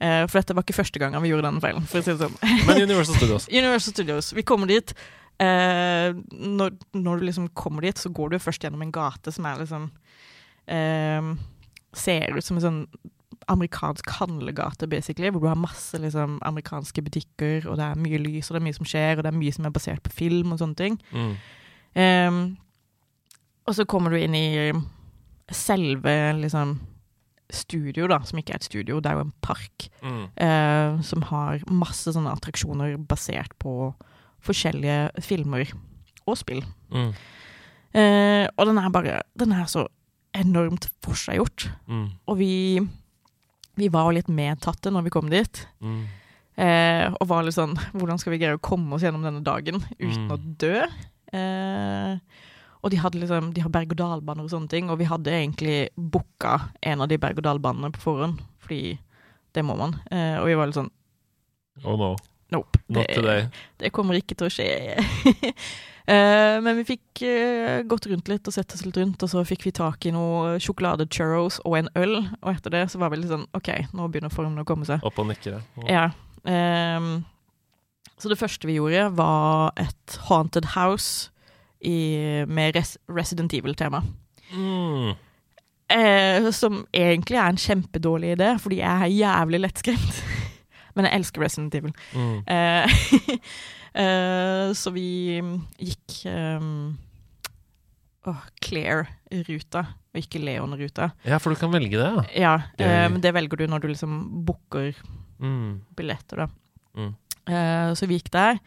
For dette var ikke første gangen vi gjorde den feilen. For å si det sånn. Men Universal Studios. Universal Studios. Vi kommer dit. Eh, når, når du liksom kommer dit, så går du først gjennom en gate som er liksom eh, Ser ut som en sånn amerikansk handlegate, basically, hvor du har masse liksom, amerikanske butikker, og det er mye lys, og det er mye som skjer, og det er mye som er basert på film og sånne ting. Mm. Eh, og så kommer du inn i selve liksom studio, da, som ikke er et studio, det er jo en park Mm. eh, som har masse sånne attraksjoner basert på forskjellige filmer og spill. Mm. Eh, og den er bare Den er så enormt forseggjort. Mm. Og vi, vi var jo litt medtatte når vi kom dit. Mm. Eh, og var litt sånn Hvordan skal vi greie å komme oss gjennom denne dagen uten Mm. å dø? Eh, og de hadde liksom De har berg-og-dal-baner og sånne ting, og vi hadde egentlig booka en av de berg-og-dal-banene på forhånd, fordi det må man. Eh, og vi var litt sånn Oh no, Nope. det- Det kommer ikke til å skje. Eh, men vi fikk eh, gått rundt litt og sett oss litt rundt, og så fikk vi tak i noe sjokolade-churros og en øl. Og etter det så var vi litt sånn OK, nå begynner formen å komme seg. Opp og nikke. ja. Ja. ehm, så det første vi gjorde, var et haunted house i, med res Resident Evil-tema. Mm. Uh, som egentlig er en kjempedårlig idé, fordi jeg er jævlig lettskremt. Men jeg elsker Resident Evil. Mm. Eh, eh, så vi gikk um, åh, Claire-ruta, og ikke Leon-ruta. Ja, for du kan velge det, ja. Ja, eh, men det velger du når du liksom booker Mm. billetter, da. Mm. Eh, så vi gikk der,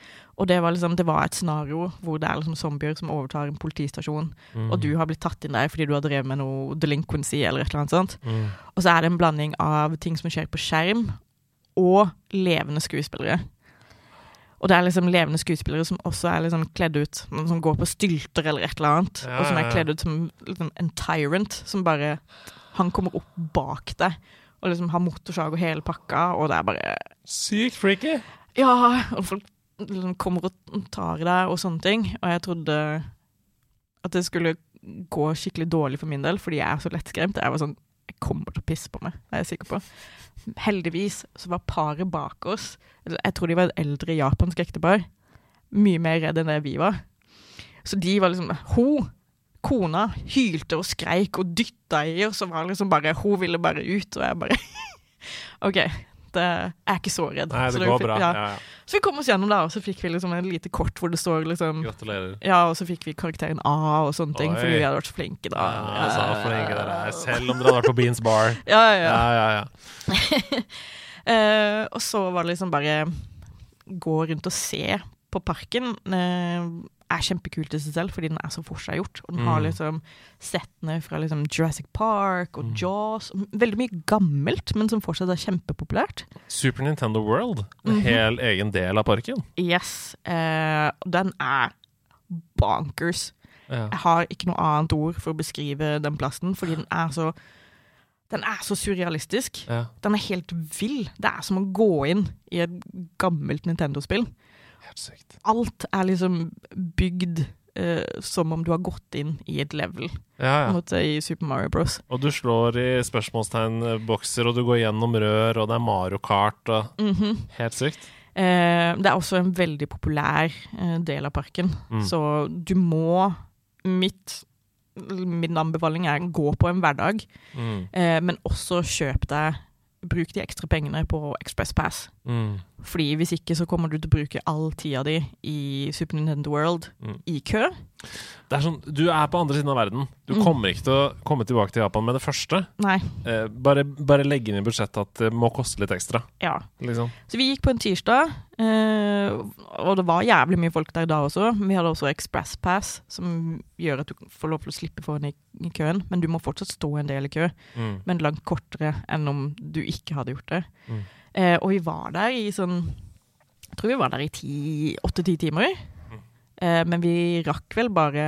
og det var, liksom, det var et scenario hvor det er liksom zombier som overtar en politistasjon, Mm. og du har blitt tatt inn der fordi du har drevet med noe delinquency eller et eller annet sånt. Mm. Og så er det en blanding av ting som skjer på skjerm, og levende skuespillere. Og det er liksom levende skuespillere som også er liksom kledd ut Som går på stylter eller et eller annet. Ja, Og som er kledd ut som liksom, en tyrant. Som bare Han kommer opp bak deg og liksom har motorsag og hele pakka, og det er bare Sykt freaky. Ja! Og folk liksom kommer og tar i deg og sånne ting. Og jeg trodde at det skulle gå skikkelig dårlig for min del, fordi jeg er så lettskremt. Jeg var sånn Jeg kommer til å pisse på meg, det er jeg sikker på. Heldigvis så var paret bak oss Jeg tror de var et eldre japansk ektepar. Mye mer redd enn det vi var. Så de var liksom Hun, kona, hylte og skreik og dytta i, og var liksom bare Hun ville bare ut, og jeg bare OK. Det, jeg er ikke så redd. Nei, Så det går bra. Ja. Ja, ja. Så vi kom oss gjennom da, og så fikk vi liksom en lite kort hvor det står liksom Gratulerer. Ja, og så fikk vi karakteren A og sånne ting, Oi. fordi vi hadde vært så flinke da. Ja, så flinke dere er. Selv om dere hadde vært på Beans Bar. Ja, ja, ja. Ja, ja, ja. Eh, og så var det liksom bare gå rundt og se på parken. Eh, er kjempekult i seg selv, fordi den er så forseggjort. Og den har Mm. liksom settene fra liksom Jurassic Park og Mm. Jaws. Veldig mye gammelt, men som fortsatt er kjempepopulært. Super Nintendo World. En Mhm. hel egen del av parken. Yes. Eh, den er bonkers. Ja. Jeg har ikke noe annet ord for å beskrive den plassen, fordi den er så Den er så surrealistisk. ja. Den er helt vill. Det er som å gå inn i et gammelt Nintendo-spill. Helt. Alt er liksom bygd Uh, som om du har gått inn i et level Ja, ja. måte, i Super Mario Bros. Og du slår i spørsmålstegn-bokser, og du går gjennom rør, og det er Mario Kart og Mhm. Helt sykt. Uh, det er også en veldig populær uh, del av parken, Mm. så du må mitt Min anbefaling er gå på en hverdag, Mm. eh, men også kjøp deg Bruk de ekstra pengene på Express Pass. Mm. Fordi hvis ikke så kommer du til å bruke all tida di i Super Nintendo World Mm. i kø. Det er sånn, Du er på andre siden av verden. Du Mm. kommer ikke til å komme tilbake til Japan med det første. Nei, Eh, bare, bare legge inn i budsjettet at det må koste litt ekstra. ja. Liksom. Så vi gikk på en tirsdag, eh, og det var jævlig mye folk der da også. Vi hadde også Express Pass, som gjør at du får lov til å slippe foran i, i køen. Men du må fortsatt stå en del i kø, Mm. men langt kortere enn om du ikke hadde gjort det. Mm. Eh, og vi var der i sånn Jeg tror vi var der i åtte-ti timer. Eh, men vi rakk vel bare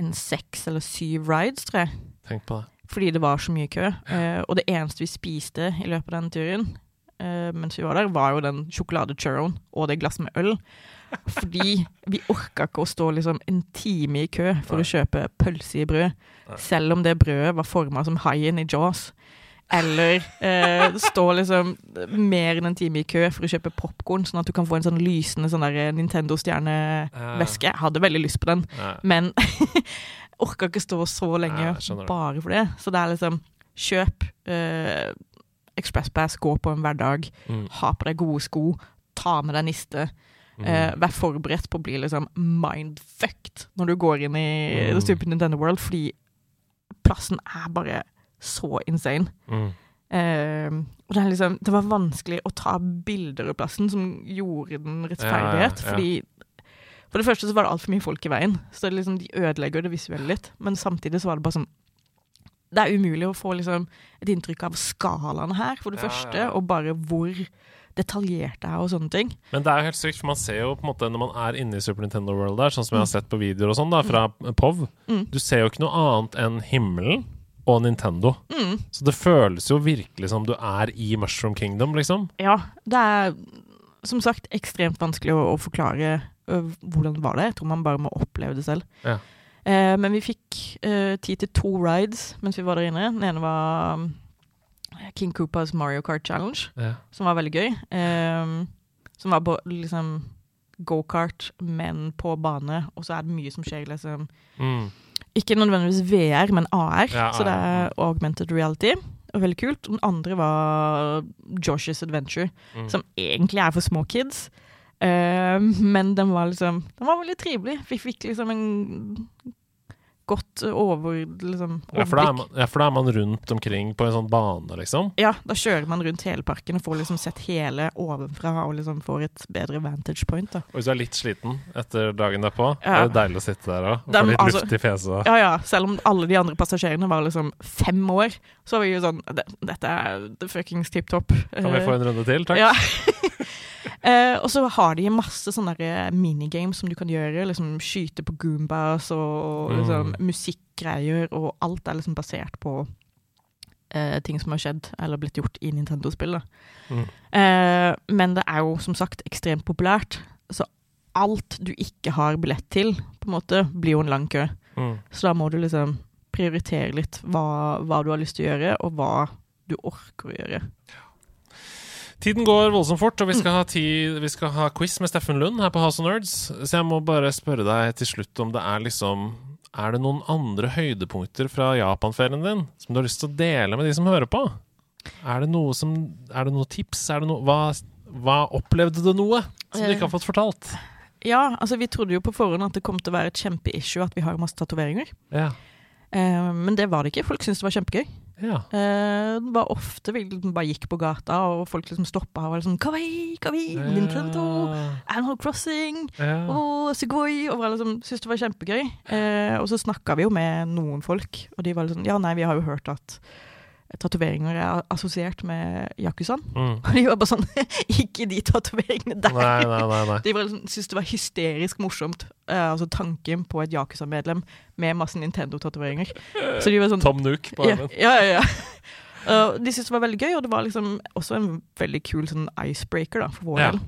en seks eller syv rides, tror jeg. Tenk på det. Fordi det var så mye kø. Eh, og det eneste vi spiste i løpet av den turen, eh, mens vi var der, var jo den sjokoladechurroen og det glasset med øl. Fordi vi orka ikke å stå liksom en time i kø for Nei. å kjøpe pølse i brød, Nei. selv om det brødet var forma som haien i Jaws. Eller eh, stå liksom mer enn en time i kø for å kjøpe popkorn, sånn at du kan få en sånn lysende sånn der Nintendo-stjerneveske. Jeg hadde veldig lyst på den, Nei. men orka ikke stå så lenge Nei, bare for det. Så det er liksom kjøp eh, Expresspass, gå på en hverdag, Mm. ha på deg gode sko, ta med deg niste. Mm. Eh, vær forberedt på å bli liksom mindfucked når du går inn i Mm. The Super Nintendo World, fordi plassen er bare så insane. Mm. Uh, det, liksom, det var vanskelig å ta bilder av plassen som gjorde den rettferdighet. Ja, ja. Fordi For det første så var det altfor mye folk i veien, så det liksom, de ødelegger det visuelle litt. Men samtidig så var det bare sånn Det er umulig å få liksom, et inntrykk av skalaene her, for det første, og bare hvor detaljert det er og sånne ting. Men det er jo helt sykt, for man ser jo på en måte når man er inne i Super Nintendo World der, sånn som jeg har Mm. sett på videoer og sånn da, fra POV, Mm. du ser jo ikke noe annet enn himmelen og Nintendo. Mm. Så det føles jo virkelig som du er i Mushroom Kingdom, liksom. Ja, det er som sagt ekstremt vanskelig å, å forklare hvordan hvordan var der. Jeg tror man bare må oppleve det selv. Ja. Eh, men vi fikk eh, tid til to rides mens vi var der inne. Den ene var um, King Koopas Mario Kart Challenge, Ja. som var veldig gøy. Eh, som var på liksom gokart, men på bane, og så er det mye som skjer liksom Mm. Ikke nødvendigvis VR, men AR. Ja, så det er augmented reality. Og veldig kult. Den andre var Josh's Adventure, Mm. som egentlig er for små kids. Uh, men den var liksom Den var veldig trivelig. Vi fikk liksom en godt over liksom, Ja, for da er man, ja, for da er man rundt omkring på en sånn bane, liksom. Ja, da kjører man rundt hele parken og får liksom sett hele ovenfra og liksom får et bedre vantage point. da. Og hvis du er litt sliten etter dagen derpå, Ja. er det deilig å sitte der. Og få litt altså- luft i fjeset. Ja, ja, selv om alle de andre passasjerene var liksom fem år, så var vi jo sånn Dette er the fuckings tipp topp. Kan vi få en runde til, takk? Ja. Eh, og så har de masse sånne eh, minigames som du kan gjøre. Liksom Skyte på goombas og og liksom, musikkgreier, og alt er liksom basert på eh, ting som har skjedd eller blitt gjort i Nintendo-spill. Mm. Eh, men det er jo som sagt ekstremt populært, så alt du ikke har billett til, på en måte, blir jo en lang kø. Mm. Så da må du liksom prioritere litt hva, hva du har lyst til å gjøre, og hva du orker å gjøre. Tiden går voldsomt fort, og vi skal, ha ti, vi skal ha quiz med Steffen Lund her på House of Nerds. Så jeg må bare spørre deg til slutt om det er liksom Er det noen andre høydepunkter fra Japanferien din som du har lyst til å dele med de som hører på? Er det noe som Er det noe tips? Er det noe hva, hva Opplevde du noe som du ikke har fått fortalt? Ja, altså vi trodde jo på forhånd at det kom til å være et kjempeissue at vi har masse tatoveringer. Ja. Uh, men det var det ikke. Folk syntes det var kjempegøy. Ja. Eh, det var ofte vi liksom bare gikk på gata, og folk liksom stoppa og var liksom Kawaii, kawaii, Nintendo, Animal Crossing, Ja. og Sigoy og var liksom, syntes det var kjempegøy. Eh, og så snakka vi jo med noen folk, og de var liksom Ja, nei, vi har jo hørt at tatoveringer er assosiert med Yakuzaen. Mm. Og de var bare sånn Ikke de tatoveringene der! Nei, nei, nei. nei. De liksom, syntes det var hysterisk morsomt, uh, altså tanken på et Yakuza-medlem med masse Nintendo-tatoveringer. Så de var sånn Tom Nook på ja, armen. ja, ja, ja. Uh, de syntes det var veldig gøy, og det var liksom også en veldig kul sånn icebreaker da, for vår Ja. del.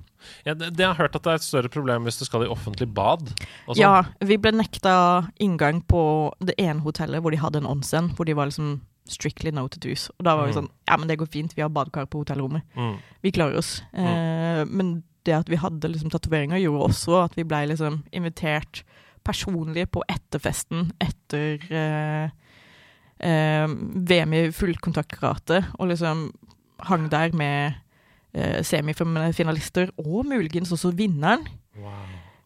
Ja, det, det har hørt at det er et større problem hvis du skal i offentlig bad. og sånn. Ja, vi ble nekta inngang på det ene hotellet hvor de hadde en onsen, hvor de var liksom strictly no tattoos. Og da var vi Mm. sånn Ja, men det går fint, vi har badekar på hotellrommet. Mm. Vi klarer oss. Eh, men det at vi hadde liksom tatoveringer, gjorde også at vi blei liksom invitert personlig på etterfesten etter eh, eh, VM i fullkontaktkarate, og liksom hang der med eh, semifinalister, og muligens også vinneren. Wow.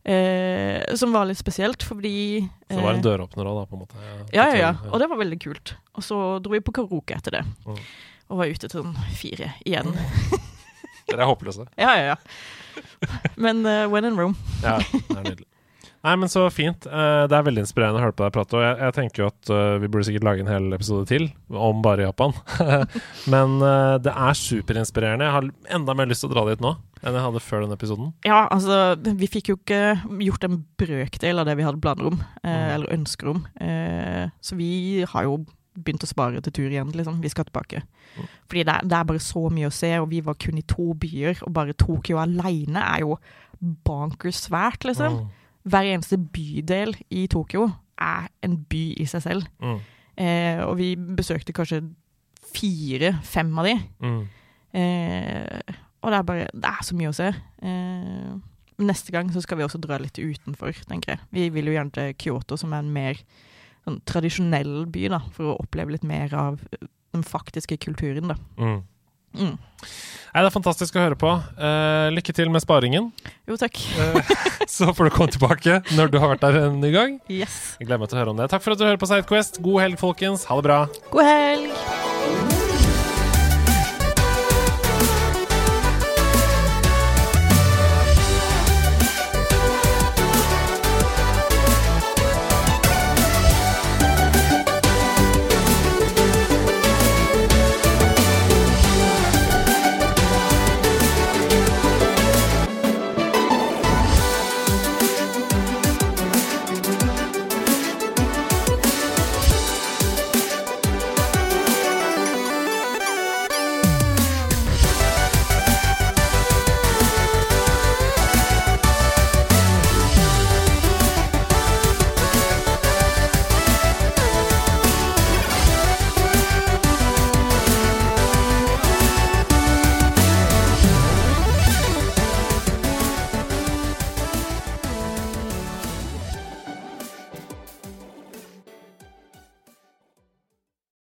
Eh, som var litt spesielt, fordi Så det var en eh, døråpner òg, da, på en måte. Ja, ja, ja. Og det var veldig kult. Og så dro vi på karaoke etter det. Mm. Og var ute til sånn fire igjen. Dere er håpløse. Ja, ja, ja. Men uh, when in Rome. Ja, det er nydelig. Nei, men så fint. Uh, Det er veldig inspirerende å høre på deg prate. Og jeg, jeg tenker jo at uh, vi burde sikkert lage en hel episode til om bare Japan. men eh, det er superinspirerende. Jeg har enda mer lyst til å dra dit nå. Enn jeg hadde før den episoden. Ja, altså, vi fikk jo ikke gjort en brøkdel av det vi hadde planer om, eh, Mm. eller ønsker om. Eh, så vi har jo begynt å spare til tur igjen, liksom. Vi skal tilbake. Mm. Fordi det, det er bare så mye å se, og vi var kun i to byer, og bare Tokyo alene er jo bankers svært, liksom. Mm. Hver eneste bydel i Tokyo er en by i seg selv. Mm. Eh, og vi besøkte kanskje fire-fem av de. Mm. Eh, og det er bare Det er så mye å se. Eh, neste gang så skal vi også dra litt utenfor, tenker jeg. Vi vil jo gjerne til Kyoto, som er en mer sånn, tradisjonell by, da, for å oppleve litt mer av den faktiske kulturen, da. Mm. Mm. Nei, det er fantastisk å høre på. Eh, lykke til med sparingen. Jo, takk. Eh, så får du komme tilbake når du har vært der en ny gang. Yes. Jeg gleder meg til å høre om det. Takk for at du hører på Sidequest. God helg, folkens. Ha det bra. God helg!